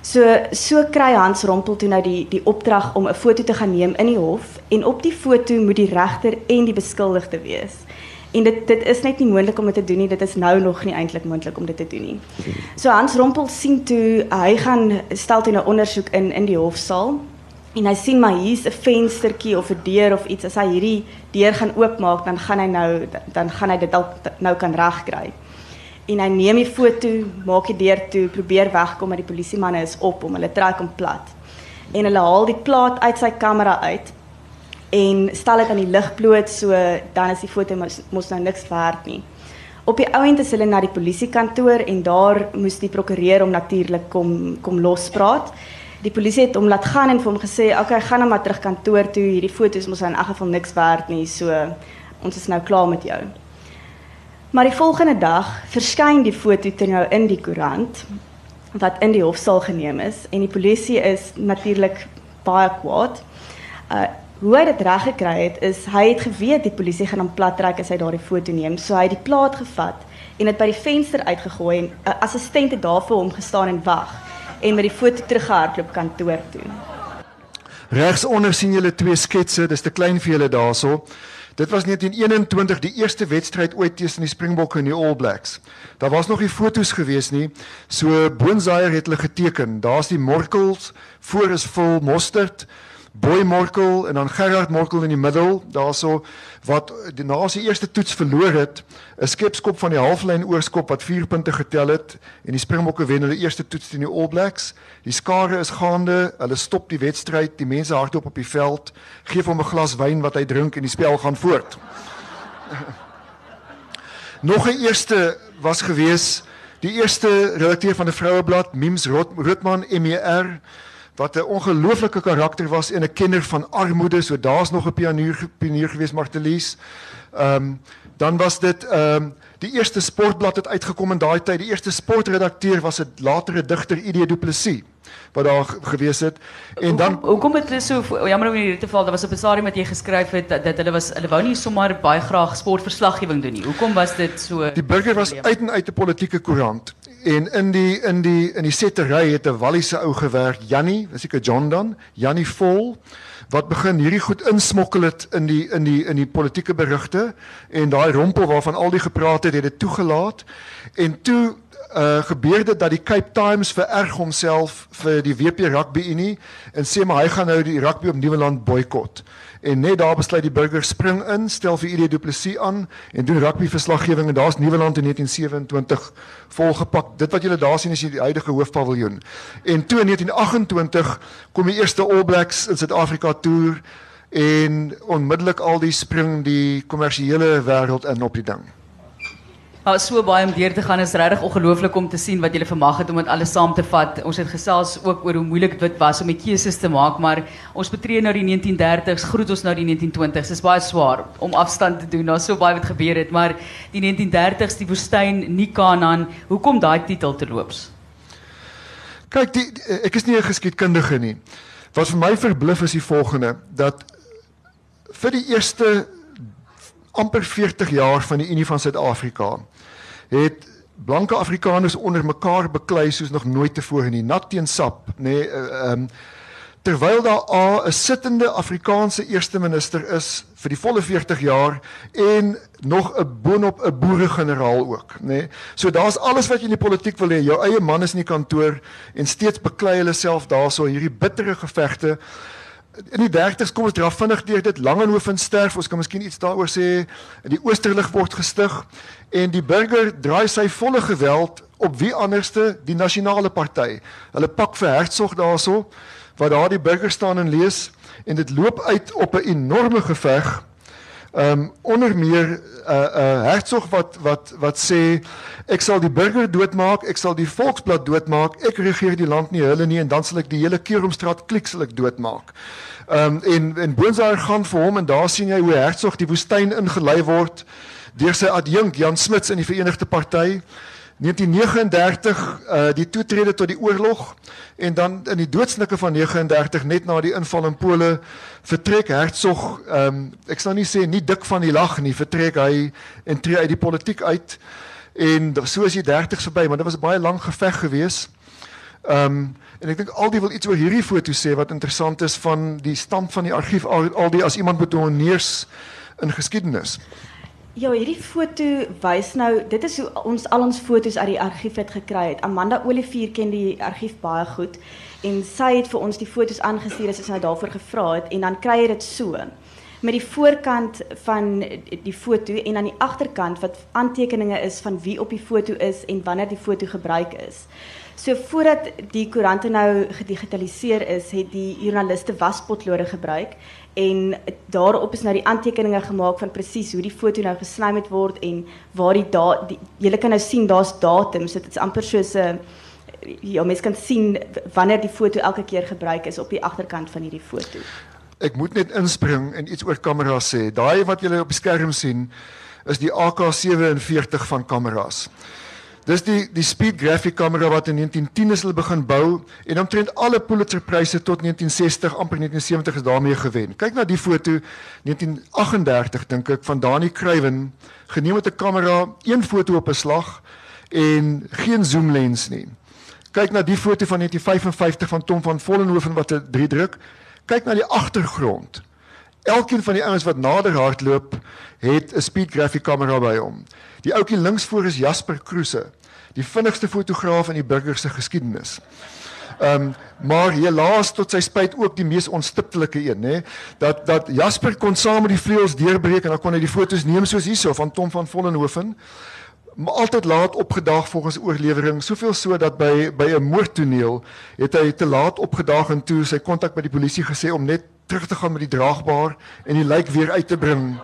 Speaker 15: So so kry Hans Rompel toe nou die die opdrag om 'n foto te gaan neem in die hof en op die foto moet die regter en die beskuldigde wees. En dit dit is net nie moontlik om dit te doen nie. Dit is nou nog nie eintlik moontlik om dit te doen nie. So Hans Rompel sien toe hy gaan stel toe 'n ondersoek in in die hofsaal en hy sien maar hier's 'n venstertjie of 'n deur of iets as hy hierdie deur gaan oopmaak dan gaan hy nou dan gaan hy dit dalk nou kan regkry. En hy neem die foto, maak die deur toe, probeer wegkom maar die polisiemanne is op om hulle trek om plat. En hulle haal die plaat uit sy kamera uit en stel dit aan die lig bloot so dan is die foto mos, mos nou niks werd nie. Op die ouend is hulle na die polisiekantoor en daar moes die prokureur hom natuurlik kom kom lospraat die polisie het hom laat gaan en vir hom gesê, "Oké, okay, gaan nou maar terug kantoor toe. Hierdie foto's mos in elk geval niks werd nie. So ons is nou klaar met jou." Maar die volgende dag verskyn die foto toe nou in die koerant wat in die hofsaal geneem is en die polisie is natuurlik baie kwaad. Uh hoe hy dit reg gekry het is hy het geweet die polisie gaan hom plat trek as hy daardie foto neem. So hy het die plaat gevat en dit by die venster uitgegooi en 'n uh, assistent het daar vir hom gestaan en wag en met die foto teruggehardloop kantoor toe.
Speaker 1: Regs onder sien julle twee sketse, dis te klein vir julle daarso. Dit was 1921 die eerste wedstryd ooit tussen die Springbokke en die All Blacks. Daar was nog nie fotos gewees nie. So Boonsaier het hulle geteken. Daar's die Morkels, voor is vol mosterd. Boy Morkel en dan Gerard Morkel in die middel, daarso wat die na sy eerste toets verloor het, 'n skepskop van die halflyn oorskop wat 4 punte getel het en die Springbokke wen hulle eerste toets teen die All Blacks. Die skare is gaande, hulle stop die wedstryd, die mense hardloop op die veld, gee hom 'n glas wyn wat hy drink en die spel gaan voort. Nog 'n eerste was gewees die eerste redakteur van die Vroueblad, Mims Rotman MER wat 'n ongelooflike karakter was en 'n kenner van armoede. So daar's nog 'n pionier pionier gewees Martelies. Ehm um, dan was dit ehm um, die eerste sportblad het uitgekom in daai tyd. Die eerste sportredakteur was 'n latere digter ID Du Plessis wat daar gewees het. En dan
Speaker 14: hoekom het dit so jammer om hierdie te val, daar was 'n stadium wat jy geskryf het dat, dat hulle was hulle wou nie sommer baie graag sportverslaggewing doen nie. Hoekom was dit so
Speaker 1: Die burger was uit en uit 'n politieke koerant. En in die in die in die settery het 'n Walliese ou gewerk, Jannie, dis ek John dan, Jannie Vol wat begin hierdie goed insmokkel het in die in die in die politieke berigte en daai rompel waarvan al die gepraat het, het dit toegelaat. En toe uh gebeur dit dat die Cape Times vererg homself vir die WP Rugby Unie en sê maar hy gaan nou die rugby op Nieuweland boikot. En net daar besluit die burger spring in, stel vir ID Du Plessis aan en doen rugby verslaggewing en daar's Nieuweland in 1927 volgepak. Dit wat julle daar sien is die huidige hoofpaviljoen. En toe in 1928 kom die eerste All Blacks in Suid-Afrika toer en onmiddellik al die spring die kommersiële wêreld in op die ding.
Speaker 14: Maar so baie om deur te gaan is regtig ongelooflik om te sien wat julle vermag het om dit alles saam te vat. Ons het gesels ook oor hoe moeilik dit was om die keuses te maak, maar ons betree nou die 1930s, groet ons nou die 1920s. Dit is baie swaar om afstand te doen. Daar's so baie wat gebeur het, maar die 1930s, die woestyn, nie Kanaan, hoekom daai titel te loops?
Speaker 1: Kyk, die, die, ek is nie 'n geskiedkundige nie. Wat vir my verbluf is die volgende dat vir die eerste amper 40 jaar van die Unie van Suid-Afrika het blanke Afrikaners onder mekaar beklei soos nog nooit tevore nie, nat teen sap, nê, nee, ehm um, terwyl daar 'n sittende Afrikaanse eerste minister is vir die volle 40 jaar en nog 'n boonop 'n boeregeneraal ook, nê. Nee. So daar's alles wat jy in die politiek wil hê. Jou eie man is in die kantoor en steeds beklei hulle self daarso hierdie bittere gevegte. In die 30's kom ons draf vinnig deur dit Langehoven sterf. Ons kan miskien iets daaroor sê. In die Oosterlig word gestig en die burger draai sy volle geweld op wie anderste die nasionale party. Hulle pak vir Hertzog daarso waar daardie burgers staan en lees en dit loop uit op 'n enorme geveg. Ehm um, onder meer 'n uh, 'n uh, Hertzog wat wat wat sê ek sal die burger doodmaak, ek sal die volksblad doodmaak, ek regeer die land nie hulle nie en dan sal ek die hele Kerumstraat klik sal ek doodmaak. Ehm um, en en Boonsaar gaan vir hom en daar sien jy hoe Hertzog die woestyn ingelei word deur sy adjunk Jan Smuts in die Verenigde Party. 1939 uh die toetrede tot die oorlog en dan in die doodsnike van 39 net na die inval in Pole vertrek Hertzog ehm um, ek sal nie sê nie dik van die lag nie vertrek hy en tree uit die politiek uit en so is die 30s verby maar dit was 'n baie lang geveg gewees. Ehm um, en ek dink al die wil iets oor hierdie foto sê wat interessant is van die stand van die argief al, die as iemand moet honeers in geskiedenis.
Speaker 15: Ja, hierdie foto wys nou, dit is hoe ons al ons foto's uit die argief het gekry het. Amanda Olivier ken die argief baie goed en sy het vir ons die foto's aangestuur as ons nou daarvoor gevra het en dan kry jy dit so met die voorkant van die foto en aan die agterkant wat aantekeninge is van wie op die foto is en wanneer die foto gebruik is. So voordat die koerante nou gedigitaliseer is, het die joernaliste waspotlode gebruik en daarop is nou die aantekeninge gemaak van presies hoe die foto nou gesny moet word en waar die datum jy kan nou sien daar's datums dit is amper soos 'n ja mens kan sien wanneer die foto elke keer gebruik is op die agterkant van hierdie foto.
Speaker 1: Ek moet net inspring en iets oor kameras sê. Daai wat julle op die skerm sien is die AK47 van kameras. Dis die die speed graphic kamera wat in 1910 is hulle begin bou en omtrent alle Pulitzerpryse tot 1960 amper 1970 is daarmee gewen. Kyk na die foto 1938 dink ek van Dani Kruiven geneem met 'n kamera, een foto op 'n slag en geen zoom lens nie. Kyk na die foto van 1955 van Tom van Vollenhoven wat 'n 3 druk. Kyk na die agtergrond. Elkeen van die ouens wat nader hardloop, het 'n speed graphic kamera by hom. Die ouetjie links voor is Jasper Kruse, die vinnigste fotograaf in die burger se geskiedenis. Ehm um, maar helaas tot sy spyt ook die mees onstiptelike een, nê, dat dat Jasper kon saam met die vleuels deurbreek en dan kon hy die fotos neem soos hierso van Tom van Vollenhoven. Maar altyd laat opgedaag volgens oorlewering, soveel so dat by by 'n moordtoneel het hy te laat opgedaag en toe sy kontak by die polisie gesê om net terug te gaan met die draagbaar en die lijk weer uit te bring.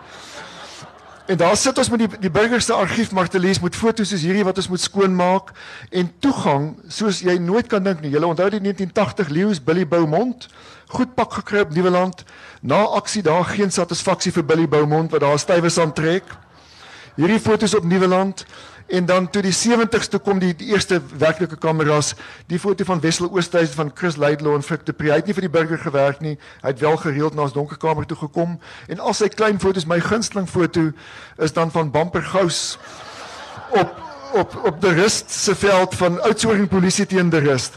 Speaker 1: En daar sit ons met die die burger se argief Martelies met foto's soos hierdie wat ons moet skoonmaak en toegang soos jy nooit kan dink nie. Jy onthou die 1980 Leeu's Billy Beaumont goed pak gekry op Nieuweland. Na aksie daar geen satisfaksie vir Billy Beaumont wat daar stywe aan trek. Hierdie foto's op Nieuweland En dan toe die 70s toe kom die, die eerste werklike kameras, die foto van Wessel Oosthuizen van Chris Laidlaw en Frik de Pre. Hy het nie vir die burger gewerk nie. Hy het wel gereeld na ons donkerkamer toe gekom en al sy klein foto's, my gunsteling foto is dan van Bumper Gous op op op die rust se veld van Oudtshoorn polisie teen die rust.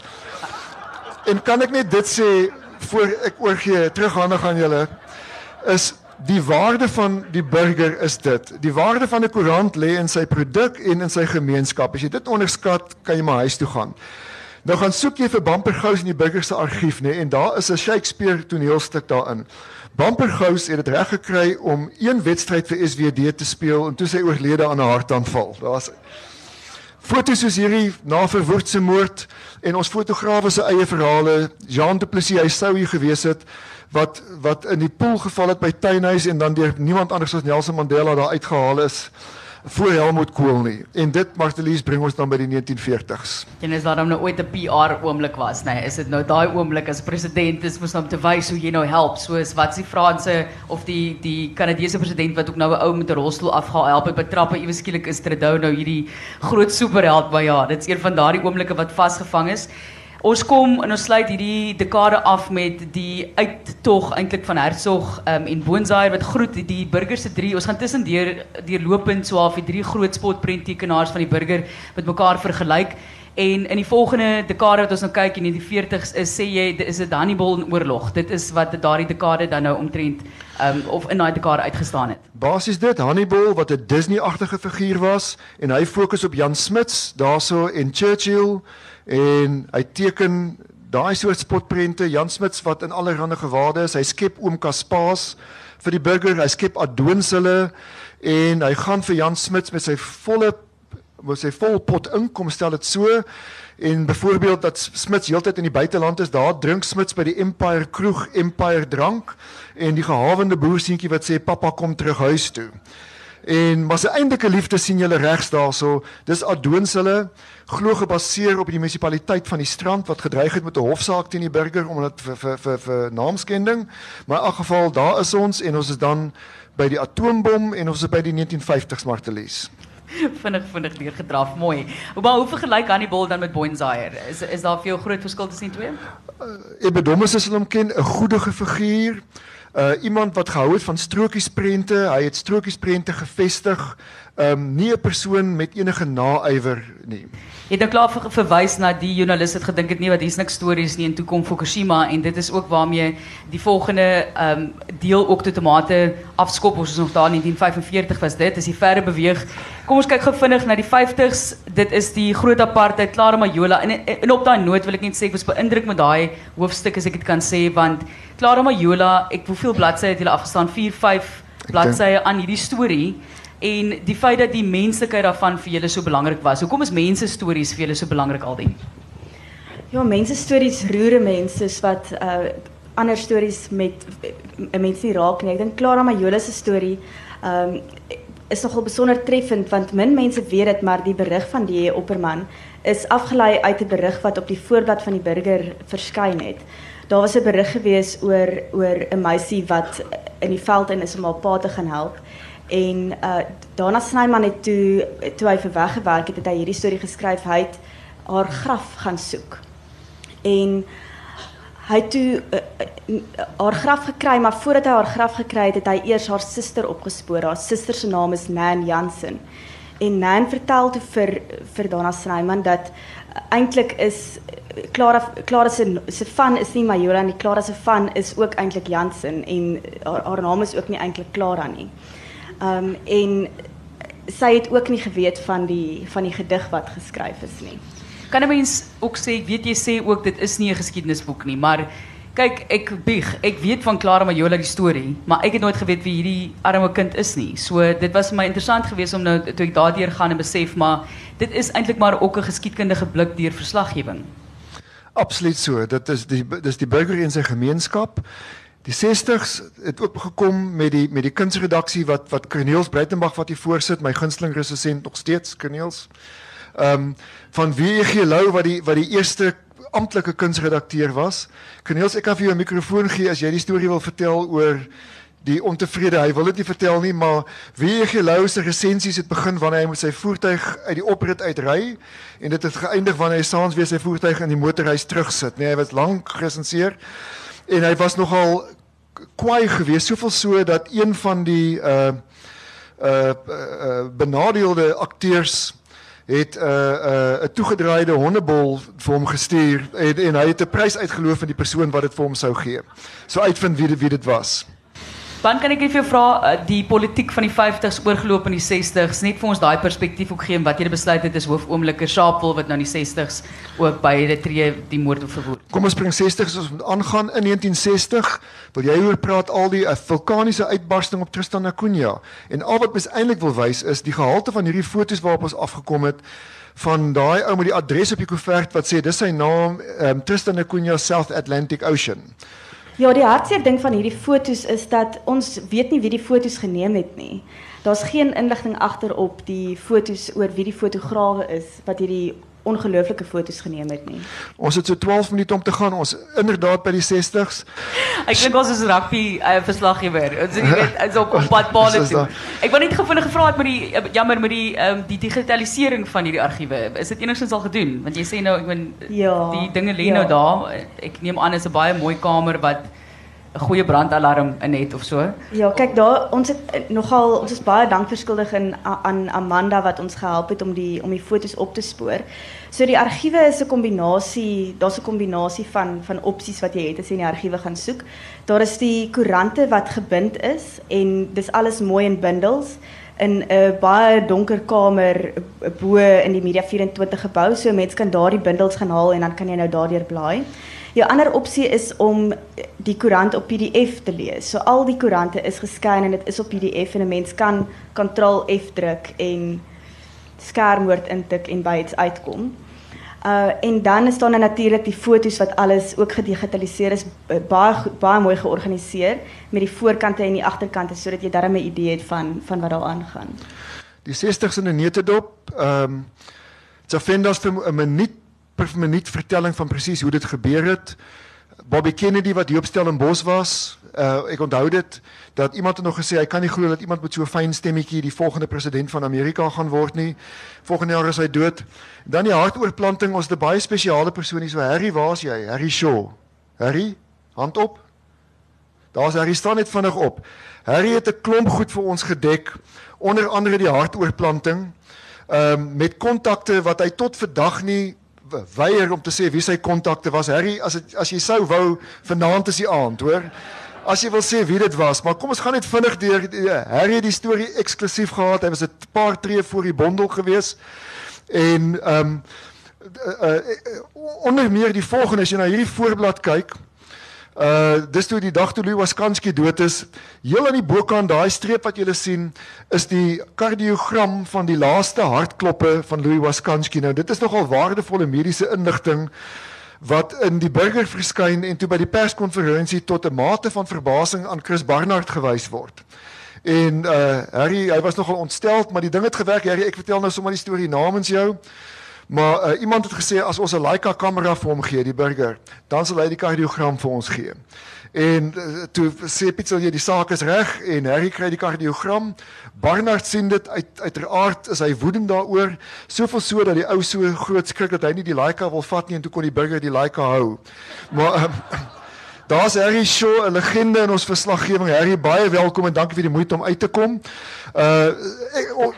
Speaker 1: En kan ek net dit sê voor ek oorgee terughandig aan julle is die waarde van die burger is dit. Die waarde van 'n koerant lê in sy produk en in sy gemeenskap. As jy dit onderskat, kan jy maar huis toe gaan. Nou gaan soek jy vir Bumper Gous in die burger se argief, nê, en daar is 'n Shakespeare toneelstuk daarin. Bumper Gous het dit reg gekry om een wedstryd vir SWD te speel en toe sy oorlede aan 'n hartaanval. Daar's foto's soos hierdie na verwoordse moord en ons fotograwe se eie verhale. Jean Du Plessis, hy sou hier gewees het wat wat in die poel geval het by Tuinhuis en dan deur niemand anders as Nelson Mandela daar uitgehaal is voor Helmut Kohl nie. En dit Martelies bring ons dan by die 1940s.
Speaker 14: En is daar nou ooit 'n PR oomblik was, nê? Nee, is dit nou daai oomblik as president is mos om te wys hoe jy nou help, soos wat die Franse of die die Kanadese president wat ook nou 'n ou met 'n rolstoel afgehelp het by trappe iewes skielik is Trudeau nou hierdie groot superheld by ja, dit's een van daardie oomblikke wat vasgevang is. Ons kom en ons sluit hierdie dekade af met die uittog eintlik van Hertsog um, en Boonsaai wat groet die, burgers se drie. Ons gaan tussendeur deurlopend so half die drie groot spotprenttekenaars van die burger met mekaar vergelyk. En in die volgende dekade wat ons nou kyk in die 40s is sê jy dit is 'n Hannibal in oorlog. Dit is wat daardie dekade dan nou omtrent um, of in daai dekade uitgestaan het.
Speaker 1: Basies dit Hannibal wat 'n Disney-agtige figuur was en hy fokus op Jan Smuts daarso en Churchill en hy teken daai soort spotprente Jan Smuts wat in allerlei gewaarde is. Hy skep oom Kaspaas vir die burger, hy skep Adoons hulle en hy gaan vir Jan Smuts met sy volle met sy vol pot inkom stel dit so en byvoorbeeld dat Smuts heeltyd in die buiteland is, daar drink Smuts by die Empire kroeg Empire drank en die gehavende boerseentjie wat sê pappa kom terug huis toe. En maar sy eintlike liefde sien julle regs daarso, dis Adoons hulle glo gebaseer op die munisipaliteit van die strand wat gedreig het met 'n hofsaak teen die burger omdat vir vir vir, vir naamskending. Maar in elk geval daar is ons en ons is dan by die atoombom en ons is by die 1950s Martelis.
Speaker 14: vinnig vinnig deurgedraf, mooi. Maar hoe vergelyk Hannibal dan met Boenzaier? Is is daar vir jou groot verskil tussen die twee?
Speaker 1: Uh, Ebedomus is hom ken, 'n goedige figuur. Uh iemand wat gehou het van strokiesprente, hy het strokiesprente gevestig. Um nie 'n persoon met enige naaiwer nie.
Speaker 14: Jy het nou klaar ver, verwys na die joernalis het gedink het nie wat hier's niks stories nie en toe kom Fukushima en dit is ook waarmee die volgende um deel ook tot tomate afskop ons is nog daar in 1945 was dit is die verre beweeg. Kom ons kyk gou vinnig na die 50s. Dit is die groot apartheid Clara Majola en, en, en op daai noot wil ek net sê ek was beïndruk met daai hoofstuk as ek dit kan sê want Clara Majola, ek hoeveel bladsye het julle afgestaan? 4, 5 bladsye aan hierdie storie en die feit dat die menslikheid daarvan vir julle so belangrik was. Hoekom is mense stories vir julle so belangrik aldien?
Speaker 15: Ja, mense stories roer mense wat uh ander stories met uh, mense nie raak nie. Ek dink Clara Majola se storie um is nogal besonder treffend want min mense weet dit maar die berig van die opperman is afgelei uit 'n berig wat op die voorblad van die burger verskyn het. Daar was 'n berig gewees oor oor 'n meisie wat in die veld in is om haar pa te gaan help. En uh Dana Snyman het toe toe hy vir weggewerk het, het hy hierdie storie geskryf. Hy het haar graf gaan soek. En hy het toe uh, uh, haar graf gekry, maar voordat hy haar graf gekry het, het hy eers haar suster opgespoor. Haar suster se naam is Nan Jansen. En Nan vertel toe vir vir Dana Snyman dat uh, eintlik is Clara Clara se se van is nie Majola nie. Clara se van is ook eintlik Jansen en haar, haar naam is ook nie eintlik Clara nie. Um en sy het ook nie geweet van die van die gedig wat geskryf is nie.
Speaker 14: Kan 'n mens ook sê, weet jy sê ook dit is nie 'n geskiedenisboek nie, maar kyk, ek bieg, ek weet van Clara Majola die storie, maar ek het nooit geweet wie hierdie arme kind is nie. So dit was vir my interessant geweest om nou toe ek daardeur gaan en besef maar dit is eintlik maar ook 'n geskiedkundige blik deur verslaggewing.
Speaker 1: Absoluut so. Dit is die dis die burger in sy gemeenskap. Die 60s het ook gekom met die met die kunsredaksie wat wat Corneels Breitenberg wat hier voorsit, my gunsteling resensent nog steeds Corneels. Ehm um, van WG Lou wat die wat die eerste amptelike kunsredakteur was. Corneels, ek kan vir jou 'n mikrofoon gee as jy die storie wil vertel oor die ontevrede. Hy wil dit nie vertel nie, maar WG Lou se resensies het begin wanneer hy met sy voertuig uit die oprit uitry en dit het geëindig wanneer hy saans weer sy voertuig in die motorhuis terugsit. Nee, hy was lank geresenseer en hy was nogal kwaai geweest, soveel so dat een van die uh uh, uh benadeelde akteurs het 'n uh, 'n uh, 'n toegedraaide hondebol vir hom gestuur en en hy het 'n prys uitgeloof van die persoon wat dit vir hom sou gee. So uitvind wie wie dit was.
Speaker 14: Dan kan ek net vir jou vra uh, die politiek van die 50s oorgeloop in die 60s net vir ons daai perspektief ook gee en wat jy besluit het is hoofoomliker Sharpeville wat nou in die 60s ook by die tree die moord verwoed.
Speaker 1: Kom ons bring 60s ons moet aangaan in 1960 wil jy oor praat al die uh, vulkaniese uitbarsting op Tristan da Cunha en al wat mens eintlik wil wys is die gehalte van hierdie fotos waarop ons afgekom het van daai ou met die adres op die koevert wat sê dis sy naam um, Tristan da Cunha South Atlantic Ocean.
Speaker 15: Ja, die hartseer ding van hierdie fotos is dat ons weet nie wie die fotos geneem het nie. Daar's geen inligting agterop die fotos oor wie die fotograwe is wat hierdie ongelooflike fotos geneem het nie.
Speaker 1: Ons het so 12 minute om te gaan. Ons inderdaad by die 60s.
Speaker 14: Ek dink ons is rugby uh, verslaggewer. Ons jy weet is op op pad paal toe. Ek wou net gevind gevra het met die uh, jammer met die um, die digitalisering van hierdie argiewe. Is dit enigstens al gedoen? Want jy sê nou ek bedoel
Speaker 15: ja,
Speaker 14: die dinge lê ja. nou daar. Ek neem aan is 'n baie mooi kamer wat 'n goeie brandalarm in het of so.
Speaker 15: Ja, kyk daar ons het eh, nogal ons is baie dankverskuldig aan Amanda wat ons gehelp het om die om die foto's op te spoor. So die argiewe is 'n kombinasie, daar's 'n kombinasie van van opsies wat jy het as in die argiewe gaan soek. Daar is die koerante wat gebind is en dis alles mooi in bundels in 'n baie donker kamer bo in die Media 24 gebou. So mense kan daardie bundels gaan haal en dan kan jy nou daardeur blaai. Jou ander opsie is om die koerant op PDF te lees. So al die koerante is geskyn en dit is op PDF en 'n mens kan Ctrl F druk en skermwoord intik en by iets uitkom. Uh en dan is daar nou natuurlik die fotos wat alles ook gedigitaliseer is baie baie mooi georganiseer met die voorkante en die agterkante sodat jy darm 'n idee het van van wat daar aangaan.
Speaker 1: Die 60s in 'n netedop, ehm um, Zafendas vir 'n minuut per minuut vertelling van presies hoe dit gebeur het. Bobby Kennedy wat hier op Stellenbosch was, uh, ek onthou dit dat iemand het nog gesê hy kan nie glo dat iemand met so 'n fyn stemmetjie die volgende president van Amerika gaan word nie. Volgende jaar is hy dood. Dan die hartoortplanting, ons het 'n baie spesiale persoon hier so Harry, waar's jy? Harry Shaw. Harry, hand op. Daar's Harry staan net vinnig op. Harry het 'n klomp goed vir ons gedek, onder andere die hartoortplanting. Ehm um, met kontakte wat hy tot vandag nie weier om te sê wie sy kontakte was. Harry, as het, as jy sou wou vanaand is die aand, hoor. As jy wil sê wie dit was, maar kom ons gaan net vinnig deur. Harry het die storie eksklusief gehad. Hy was 'n paar tree voor die bondel gewees. En ehm um, uh, uh, onder meer die volgende as jy na hierdie voorblad kyk, Uh dis toe die dag toe Louis Waskanski dood is, heel aan die bokant daai streep wat julle sien, is die kardiogram van die laaste hartkloppe van Louis Waskanski. Nou dit is nogal waardevolle mediese inligting wat in die burger verskyn en toe by die perskonferensie tot 'n mate van verbasing aan Chris Barnard gewys word. En uh Harry, hy was nogal ontstel, maar die ding het gewerk. Harry, ek vertel nou sommer die storie namens jou. Maar uh, iemand het gesê as ons 'n Leica kamera vir hom gee, die burger, dan sal hy die kardiogram vir ons gee. En uh, toe sê Pieter jy die saak is reg en Harry kry die kardiogram. Barnard sien dit uit uiteraard is hy woedend daaroor, soveel so dat die ou so groot skrik dat hy nie die Leica wil vat nie en toe kon die burger die Leica hou. Maar um, Daar's Harry Shaw, 'n legende in ons verslaggewing. Harry, baie welkom en dankie vir die moeite om uit te kom. Uh ek, oh,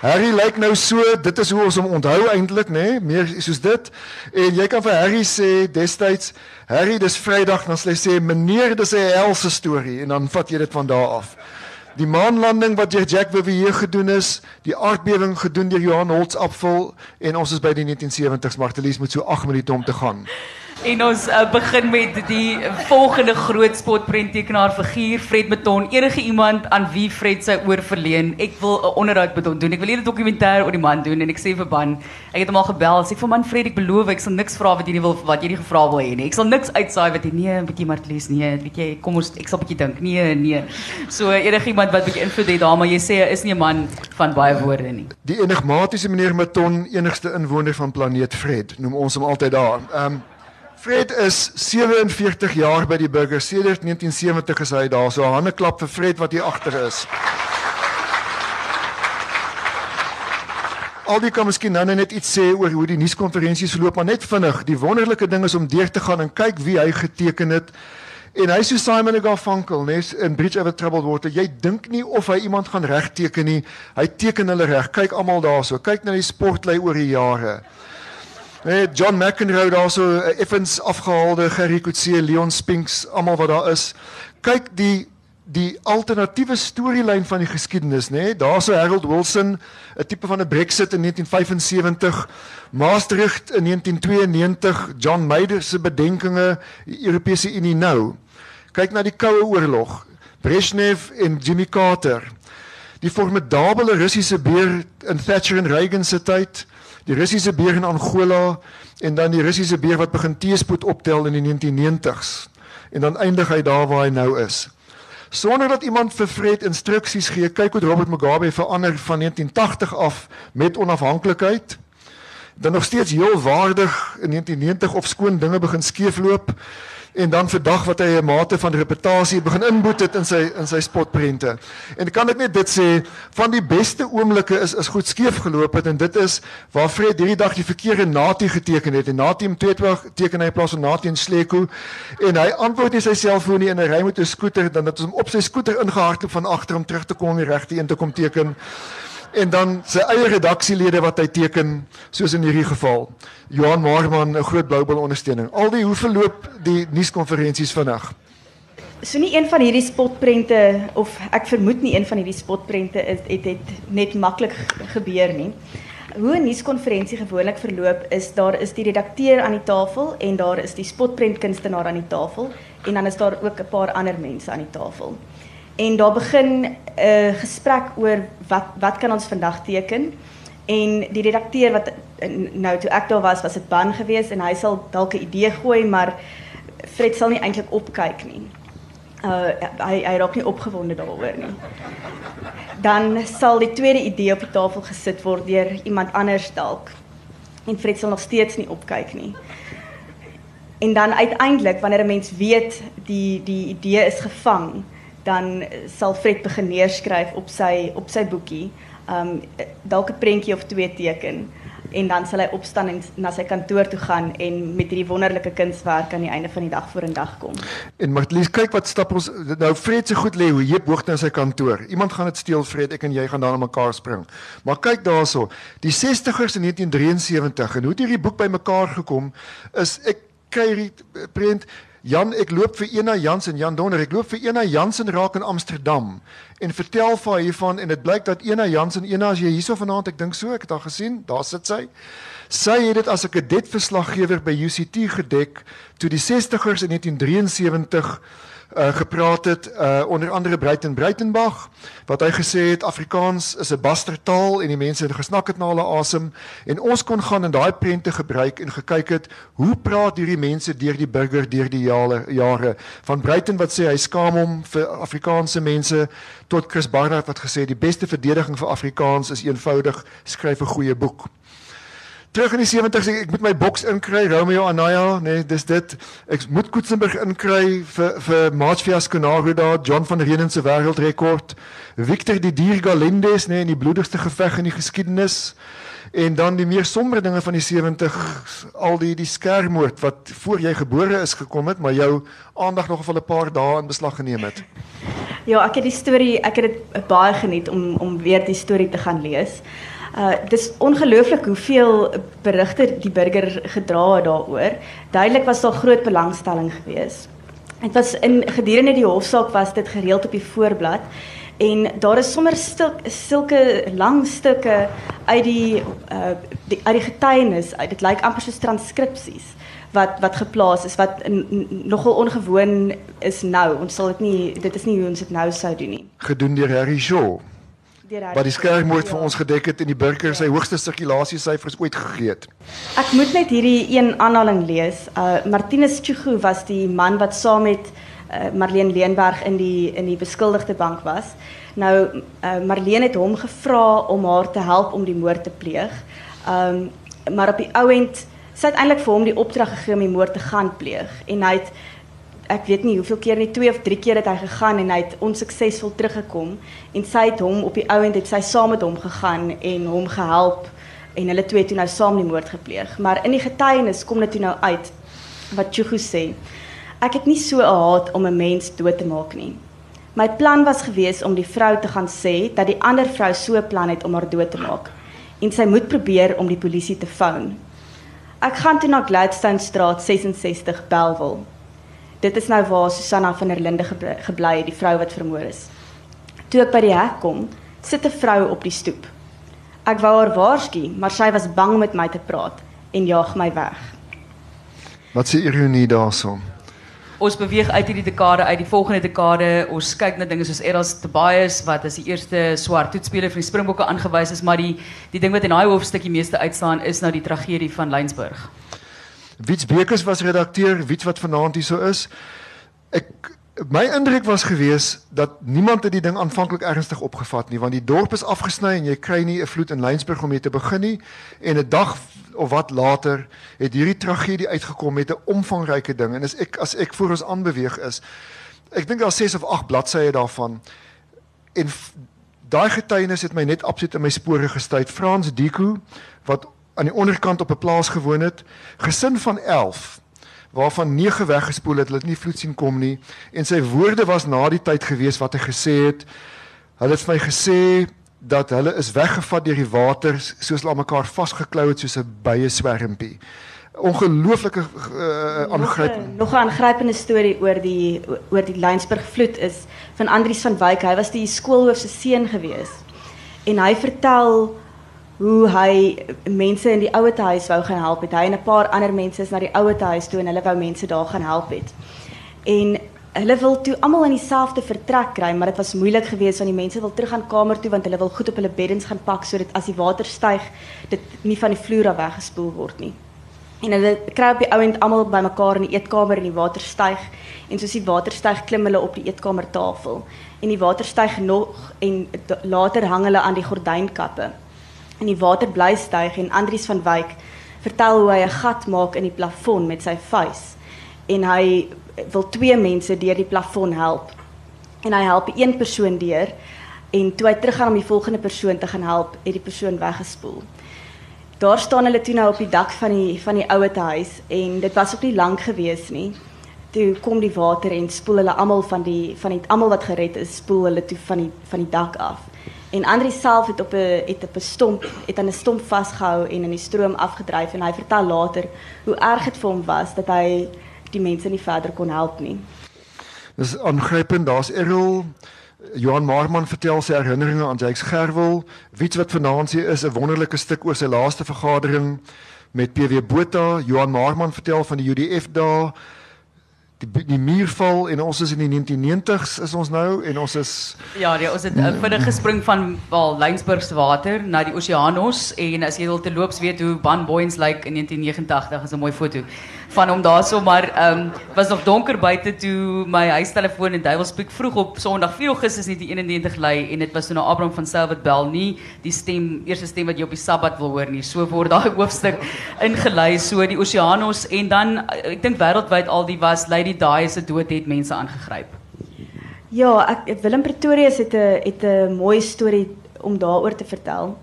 Speaker 1: Harry lyk nou so, dit is hoe ons hom onthou eintlik, nê? Nee? Meer soos dit. En jy kan vir Harry sê destyds, Harry, dis Vrydag, dan sê hy meneer, dis 'n helse storie en dan vat jy dit van daar af. Die maanlanding wat deur Jack Vivier gedoen is, die aardbewing gedoen deur Johan Holtz Apfel en ons is by die 1970s, Martelies met so 8 minute om te gaan.
Speaker 14: En ons uh, begin met die volgende groot spotprenttekenaar figuur Fred Beton. Enige iemand aan wie Fred sy oor verleen. Ek wil 'n onderhoud met hom doen. Ek wil 'n dokumentêr oor die man doen en ek sê vir Ban, ek het hom al gebel. Sê vir man Fred, ek beloof ek sal niks vra wat jy nie wil wat jy nie gevra wil hê nie. Ek sal niks uitsaai wat jy nee, 'n bietjie Martlies nee, weet jy, kom ons ek sal 'n bietjie dink. Nee, nee. So enige iemand wat bietjie invloed het daar, maar jy sê hy is nie 'n man van baie woorde nie.
Speaker 1: Die enigmatiese meneer Beton, enigste inwoner van planeet Fred, noem ons hom altyd daar. Ehm um, Fred is 47 jaar by die burger. Sedert 1970 is hy daar. So 'n hande klap vir Fred wat hier agter is. Al die kan miskien nou net iets sê oor hoe die nuuskonferensies verloop, maar net vinnig. Die wonderlike ding is om deur te gaan en kyk wie hy geteken het. En hy so Simon Garfunkel, nes in Bridge Over Troubled Water. Jy dink nie of hy iemand gaan regteken nie. Hy teken hulle reg. Kyk almal daarso. Kyk na die sportlei oor die jare. Nee, John McEnroe daarso uh, effens afgehaalde Gerry Coetzee, Leon Spinks, almal wat daar is. Kyk die die alternatiewe storielyn van die geskiedenis, nê? Nee? Daarso Harold Wilson, 'n tipe van 'n Brexit in 1975, Maastricht in 1992, John Meyer se bedenkinge, Europese Unie nou. Kyk na die Koue Oorlog, Brezhnev en Jimmy Carter. Die formidable Russiese beer in Thatcher en Reagan se tyd die Russiese beer in Angola en dan die Russiese beer wat begin teespoed optel in die 1990s en dan eindig hy daar waar hy nou is. Sonder dat iemand vir Fred instruksies gee, kyk hoe Robert Mugabe verander van 1980 af met onafhanklikheid. Dan nog steeds heel waardig in 1990 of skoon dinge begin skeefloop. En dan vandag wat hy 'n mate van reputasie begin inboet het in sy in sy spotprente. En kan ek net dit sê van die beste oomblikke is is goed skeef geloop het en dit is waar Fred hierdie dag die verkeerde Nati geteken het. En Nati om 22 teken hy in plaas van Nati en Sleko. En hy antwoord nie sy selfoon nie en hy ry met 'n skooter dan het ons hom op sy skooter ingehardloop van agter om terug te kom om die regte een te kom teken en dan sy eie redaksielede wat hy teken soos in hierdie geval Johan Marman 'n groot Bloubal ondersteuning al die hoe verloop die nuuskonferensies vinnig
Speaker 15: So nie een van hierdie spotprente of ek vermoed nie een van hierdie spotprente is het het net maklik gebeur nie. Hoe 'n nuuskonferensie gewoonlik verloop is daar is die redakteur aan die tafel en daar is die spotprentkunstenaar aan die tafel en dan is daar ook 'n paar ander mense aan die tafel. En daar begin 'n uh, gesprek oor wat wat kan ons vandag teken? En die redakteur wat nou toe ek daar was, was dit ban geweest en hy sal dalk 'n idee gooi, maar Fred sal nie eintlik opkyk nie. Uh hy hy raak nie opgewonde daaroor nie. Dan sal die tweede idee op die tafel gesit word deur iemand anders dalk. En Fred sal nog steeds nie opkyk nie. En dan uiteindelik wanneer 'n mens weet die die idee is gevang, dan sal Fred begin neerskryf op sy op sy boekie. Um dalk 'n prentjie of twee teken en dan sal hy opstaan en na sy kantoor toe gaan en met hierdie wonderlike kunswerk aan die einde van die dag voor in dag kom.
Speaker 1: En Martlies, kyk wat stap ons nou Fred se goed lê hoe heep hoog na sy kantoor. Iemand gaan dit steel Fred, ek en jy gaan dan aan mekaar spring. Maar kyk daaroor, die 60ers in 1973 en hoe het hierdie boek bymekaar gekom is ek kry hierdie prent Jan, ek loop vir Ena Jansen, Jan Donner, ek loop vir Ena Jansen raak in Amsterdam en vertel vir haar hiervan en dit blyk dat Ena Jansen, Ena as jy hierso vanaand, ek dink so, ek het haar gesien, daar sit sy. Sy het dit as 'n kadetverslaggewer by UCT gedek toe die 60ers in 1973 uh, gepraat het uh, onder andere Breiten Breitenbach wat hy gesê het Afrikaans is 'n bastertaal en die mense het gesnak het na hulle asem en ons kon gaan in daai prente gebruik en gekyk het hoe praat hierdie mense deur die burger deur die jare jare? Van Breiten wat sê hy skaam hom vir Afrikaanse mense tot Chris Barnard wat gesê die beste verdediging vir Afrikaans is eenvoudig skryf 'n goeie boek Terug in die 70s ek, ek moet my boks inkry Romeo Anaya nê nee, dis dit. Ek moet Koetsenburg inkry vir vir Matsfias Konaro daar John van Reenen se wêreldrekord Victor die Dier Galendes nê nee, in die bloedigste geveg in die geskiedenis en dan die meer somber dinge van die 70 al die die skermoord wat voor jy gebore is gekom het maar jou aandag nog vir 'n paar dae in beslag geneem het.
Speaker 15: Ja ek het die storie ek het dit baie geniet om om weer die storie te gaan lees Uh dis ongelooflik hoeveel berigte die burger gedra het daaroor. Duidelik was daar groot belangstelling geweest. Dit was in gedurende die hofsaak was dit gereeld op die voorblad. En daar is sommer stil, sulke lang stukke uit die uh die uit die getuienis uit. Dit lyk amper soos transkripsies wat wat geplaas is wat nogal ongewoon is nou. Ons sal dit nie dit is nie hoe ons dit nou sou doen nie.
Speaker 1: Gedoen deur Harry Shaw wat die skermmoord vir ons gedek het en die burger sy hoogste sirkulasie syfers ooit gegee het.
Speaker 15: Ek moet net hierdie een aanhaling lees. Uh Martinus Chugu was die man wat saam met uh, Marlene Leenberg in die in die beskuldigde bank was. Nou uh, Marlene het hom gevra om haar te help om die moord te pleeg. Um maar op die ou end sy het eintlik vir hom die opdrag gegee om die moord te gaan pleeg en hy het ek weet nie hoeveel keer nie, twee of drie keer het hy gegaan en hy het onsuksesvol teruggekom en sy het hom op die ou end het sy saam met hom gegaan en hom gehelp en hulle twee toe nou saam die moord gepleeg. Maar in die getuienis kom dit toe nou uit wat Chugu sê. Ek het nie so 'n haat om 'n mens dood te maak nie. My plan was gewees om die vrou te gaan sê dat die ander vrou so 'n plan het om haar dood te maak en sy moet probeer om die polisie te foon. Ek gaan toe na Gladstone Straat 66 Belwel Dit is nou waar Susanna van der Linde gebly het, die vrou wat vermoor is. Toe ek by die hek kom, sit 'n vrou op die stoep. Ek wou haar waarsku, maar sy was bang om met my te praat en jaag my weg.
Speaker 1: Wat se ironie daarson?
Speaker 14: Ons beweeg uit hierdie dekade uit die volgende dekade. Ons kyk na dinge soos Eros Tobias wat as die eerste swart toetspeler vir die Springbokke aangewys is, maar die die ding wat in daai hoofstukkie meeste uitstaan is nou die tragedie van Lensburg.
Speaker 1: Wiets Bekes was redakteur, Wiets wat vanaand hier so is. Ek my indruk was gewees dat niemand het die ding aanvanklik ernstig opgevat nie want die dorp is afgesny en jy kry nie 'n vloed in Lensburg om mee te begin nie. En 'n dag of wat later het hierdie tragedie uitgekom met 'n omvangryke ding. En as ek as ek voor ons aanbeweeg is ek dink daar 6 of 8 bladsye daarvan. En daai getuienis het my net absoluut in my spore gestuit. Frans Diku wat aan die onderkant op 'n plaas gewoon het gesin van 11 waarvan 9 weggespoel het, hulle het nie vloed sien kom nie en sy woorde was na die tyd gewees wat hy gesê het. Hulle het vir my gesê dat hulle is weggevat deur die water soos hulle mekaar vasgeklou het soos 'n bye swermpie. Ongelooflike uh, aangrypend.
Speaker 15: Nog 'n aangrypende storie oor die oor die Lensburg vloed is van Andrius van Wyk. Hy was die skoolhoof se seun gewees. En hy vertel hoe hy mense in die ouete huis wou gaan help het. Hy en 'n paar ander mense is na die ouete huis toe en hulle wou mense daar gaan help het. En hulle wil toe almal in dieselfde vertrek kry, maar dit was moeilik geweest want die mense wil terug aan kamer toe want hulle wil goed op hulle beddens gaan pak sodat as die water styg, dit nie van die vloer af weggespoel word nie. En hulle kry op die ouend almal bymekaar in die eetkamer en die water styg en soos die water styg klim hulle op die eetkamertafel en die water styg nog en later hang hulle aan die gordynkappe en die water bly styg en Andries van Wyk vertel hoe hy 'n gat maak in die plafon met sy vuis. En hy wil twee mense deur die plafon help. En hy help een persoon deur en toe hy teruggaan om die volgende persoon te gaan help het die persoon weggespoel. Daar staan hulle toe nou op die dak van die van die ouete huis en dit was ook nie lank gewees nie. Toe kom die water en spoel hulle almal van die van die almal wat gered is spoel hulle toe van die van die dak af En Andri self het op 'n het op 'n stomp het aan 'n stomp vasgehou en in die stroom afgedryf en hy vertel later hoe erg dit vir hom was dat hy die mense nie verder kon help nie.
Speaker 1: Dis aangrypend, daar's Errol Johan Marman vertel sy herinneringe aan Jacques Gerwel, weet wat vanaand hier is 'n wonderlike stuk oor sy laaste vergadering met PW Botha. Johan Marman vertel van die UDF dae die die muur val en ons is in die 1990s is ons nou en ons is
Speaker 14: Ja, ja ons het uh, vinnig gespring van wel Lynsburg se water na die Oseanos en as jy wil te loops weet hoe Ban Boyens lyk like in 1989 is 'n mooi foto van hom daarso maar ehm um, was nog donker buite toe my huistelefoon en Duiwelspeek vroeg op Sondag 4 Augustus 1991 lei en dit was toe na Abraham van Selwit bel nie die stem eerste stem wat jy op die Sabbat wil hoor nie so word daai hoofstuk ingelei so die Oseanos en dan ek dink wêreldwyd al die was Lady die daai se dood het mense aangegryp.
Speaker 15: Ja, ek Willem Pretorius het 'n het 'n mooi storie om daaroor te vertel.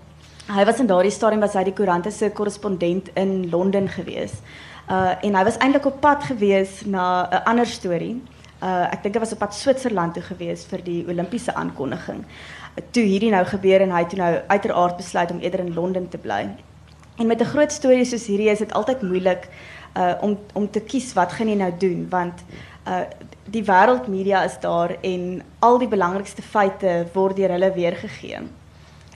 Speaker 15: Hy was in daardie stadium was hy die koerante se korrespondent in Londen gewees. Uh en hy was eintlik op pad gewees na 'n ander storie. Uh ek dink hy was op pad Switserland toe gewees vir die Olimpiese aankondiging. Toe hierdie nou gebeur en hy toe nou uiteraard besluit om eerder in Londen te bly. En met 'n groot storie soos hierdie is dit altyd moeilik uh om om te kies wat gaan jy nou doen want uh die wêreldmedia is daar en al die belangrikste feite word deur hulle weergegee.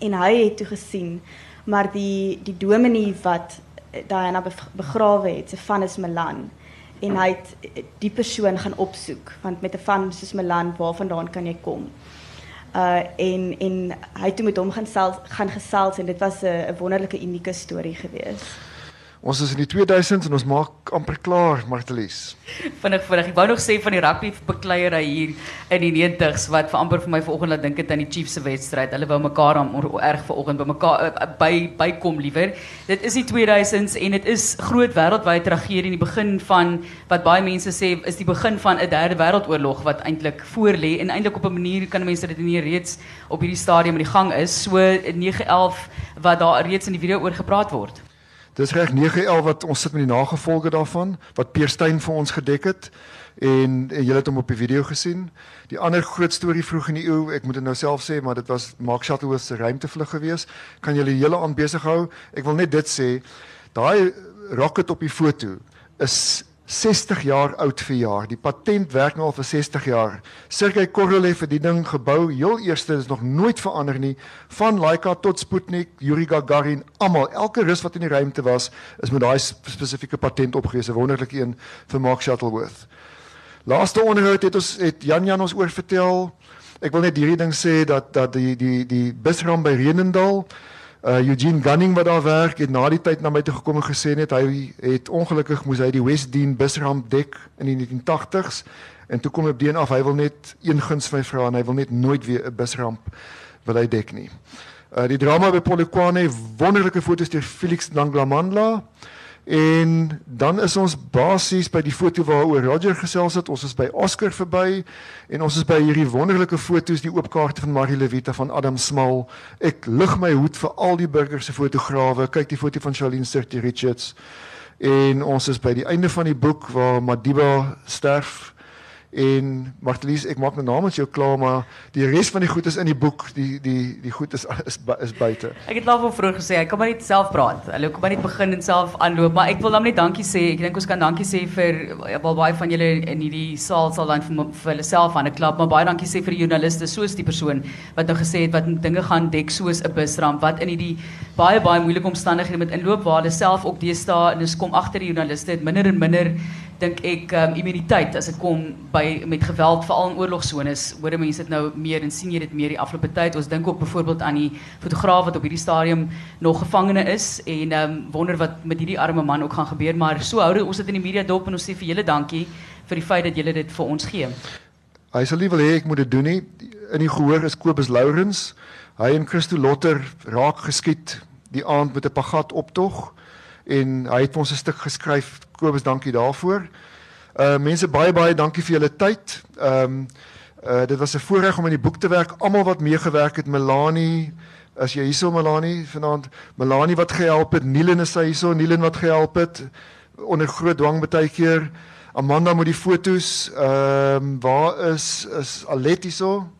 Speaker 15: En hy het toe gesien maar die die dominee wat Diana begrawe het, se van is Milan en hy het die persoon gaan opsoek want met 'n van soos Milan waarvandaan kan jy kom? Uh en en hy het toe met hom gaan gaan gesels en dit was 'n wonderlike unieke storie geweest.
Speaker 1: Ons is in die 2000s en ons maak amper klaar, Martelies.
Speaker 14: Vinnig vinnig. Ek wou nog sê van die rugby bekleierery hier in die 90s wat vir amper vir my vanoggend laat dink het aan die Chiefs se wedstryd. Hulle wou mekaar aan erg vanoggend by mekaar uh, by bykom liewer. Dit is die 2000s en dit is groot wêreldwyd tragedie in die begin van wat baie mense sê is die begin van 'n derde wêreldoorlog wat eintlik voor lê en eintlik op 'n manier kan mense dit nie reeds op hierdie stadium in die gang is. So 911 wat daar reeds in die video oor gepraat word.
Speaker 1: Dis reg 911 wat ons sit met die nagevolge daarvan wat Peer Steyn vir ons gedek het en, en julle het hom op die video gesien. Die ander groot storie vroeg in die eeu, ek moet dit nou self sê, maar dit was Mark Shuttleworth se ruimtevlug gewees. Kan julle hele aan besig hou? Ek wil net dit sê, daai rocket op die foto is 60 jaar oud vir jaar. Die patent werk nou al vir 60 jaar. Sergei Korolev het die ding gebou. Heel eerste is nog nooit verander nie. Van Laika tot Sputnik, Yuri Gagarin, almal, elke rus wat in die ruimte was, is met daai spesifieke patent opgewees. 'n Wonderlike een vir Mark Shuttleworth. Laaste onderhoud het ons het Jan Jan ons oor vertel. Ek wil net hierdie ding sê dat dat die die die busram by Renendal Uh Eugene Gunning wat daar werk het na die tyd na my toe gekom en gesê net hy het ongelukkig moes hy die West Dean busramp dek in die 1980s En toe kom hy op die een af, hy wil net een guns vir vra en hy wil net nooit weer 'n busramp wil hy dek nie. Uh die drama by Polokwane, wonderlike foto's deur Felix Langlamandla. En dan is ons basies by die foto waaroor Roger gesels het. Ons is by Oscar verby en ons is by hierdie wonderlike foto's, die oopkaarte van Marie Levita van Adam Small. Ek lig my hoed vir al die burgers se fotograwe. Kyk die foto van Charlene Sturty Richards. En ons is by die einde van die boek waar Madiba sterf en Martelies ek maak my naam met jou klaar maar die res van die goed is in die boek die die die goed is is is buite.
Speaker 14: Ek het al vroeër gesê ek kan maar net self praat. Hulle kom maar net begin en self aanloop maar ek wil dan net dankie sê. Ek dink ons kan dankie sê vir wel baie van julle in hierdie saal sal dan vir, vir hulle self aan 'n klap maar baie dankie sê vir die joernaliste soos die persoon wat nou gesê het wat dinge gaan dek soos 'n busramp wat in hierdie baie baie moeilike omstandighede met inloop waar hulle self ook deesdae en ons kom agter die joernaliste het minder en minder dink ek um, immuniteit as dit kom by met geweld veral in oorlogsones hoor mense dit nou meer en sien jy dit meer die afgelope tyd. Ons dink ook byvoorbeeld aan die fotograaf wat op hierdie stadium nog gevangene is en um, wonder wat met hierdie arme man ook gaan gebeur maar so hou ons dit in die media dop en ons sê vir julle dankie vir die feit dat julle dit vir ons gee.
Speaker 1: Hy sal nie wil hê ek moet dit doen nie. In die gehoor is Kobus Lourens. Hy en Christo Lotter raak geskiet die aand met 'n pagat optog en hy het ons 'n stuk geskryf. Kobus, dankie daarvoor. Uh mense baie baie dankie vir julle tyd. Ehm um, uh dit was 'n voorreg om in die boek te werk. Almal wat meegewerk het, Melanie, as jy hierso Melanie vanaand, Melanie wat gehelp het, Nielen is hy hierso, Nielen wat gehelp het onder groot dwang baie keer. Amanda met die fotos. Ehm um, waar is is Alet hierso?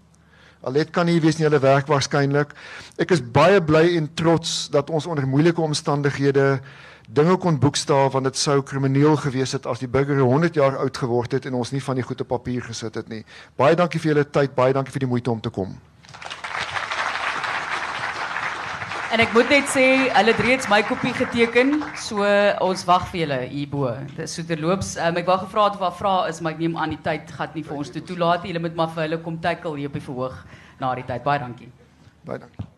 Speaker 1: Alet kan nie wees nie, hulle werk waarskynlik. Ek is baie bly en trots dat ons onder moeilike omstandighede dinge kon boekstaaf want dit sou krimineel gewees het as die burger 100 jaar oud geword het en ons nie van die goeie papier gesit het nie. Baie dankie vir julle tyd, baie dankie vir die moeite om te kom.
Speaker 14: En ek moet net sê, hulle het reeds my kopie geteken, so ons wag vir julle hierbo. Dit is soeterloops. Um, ek wou gevra het of daar vrae is, maar ek neem aan die tyd gaan nie vir ons toe toelaat. Julle moet maar vir hulle kom tackle hier op die verhoog na die tyd. Baie dankie.
Speaker 1: Baie dankie.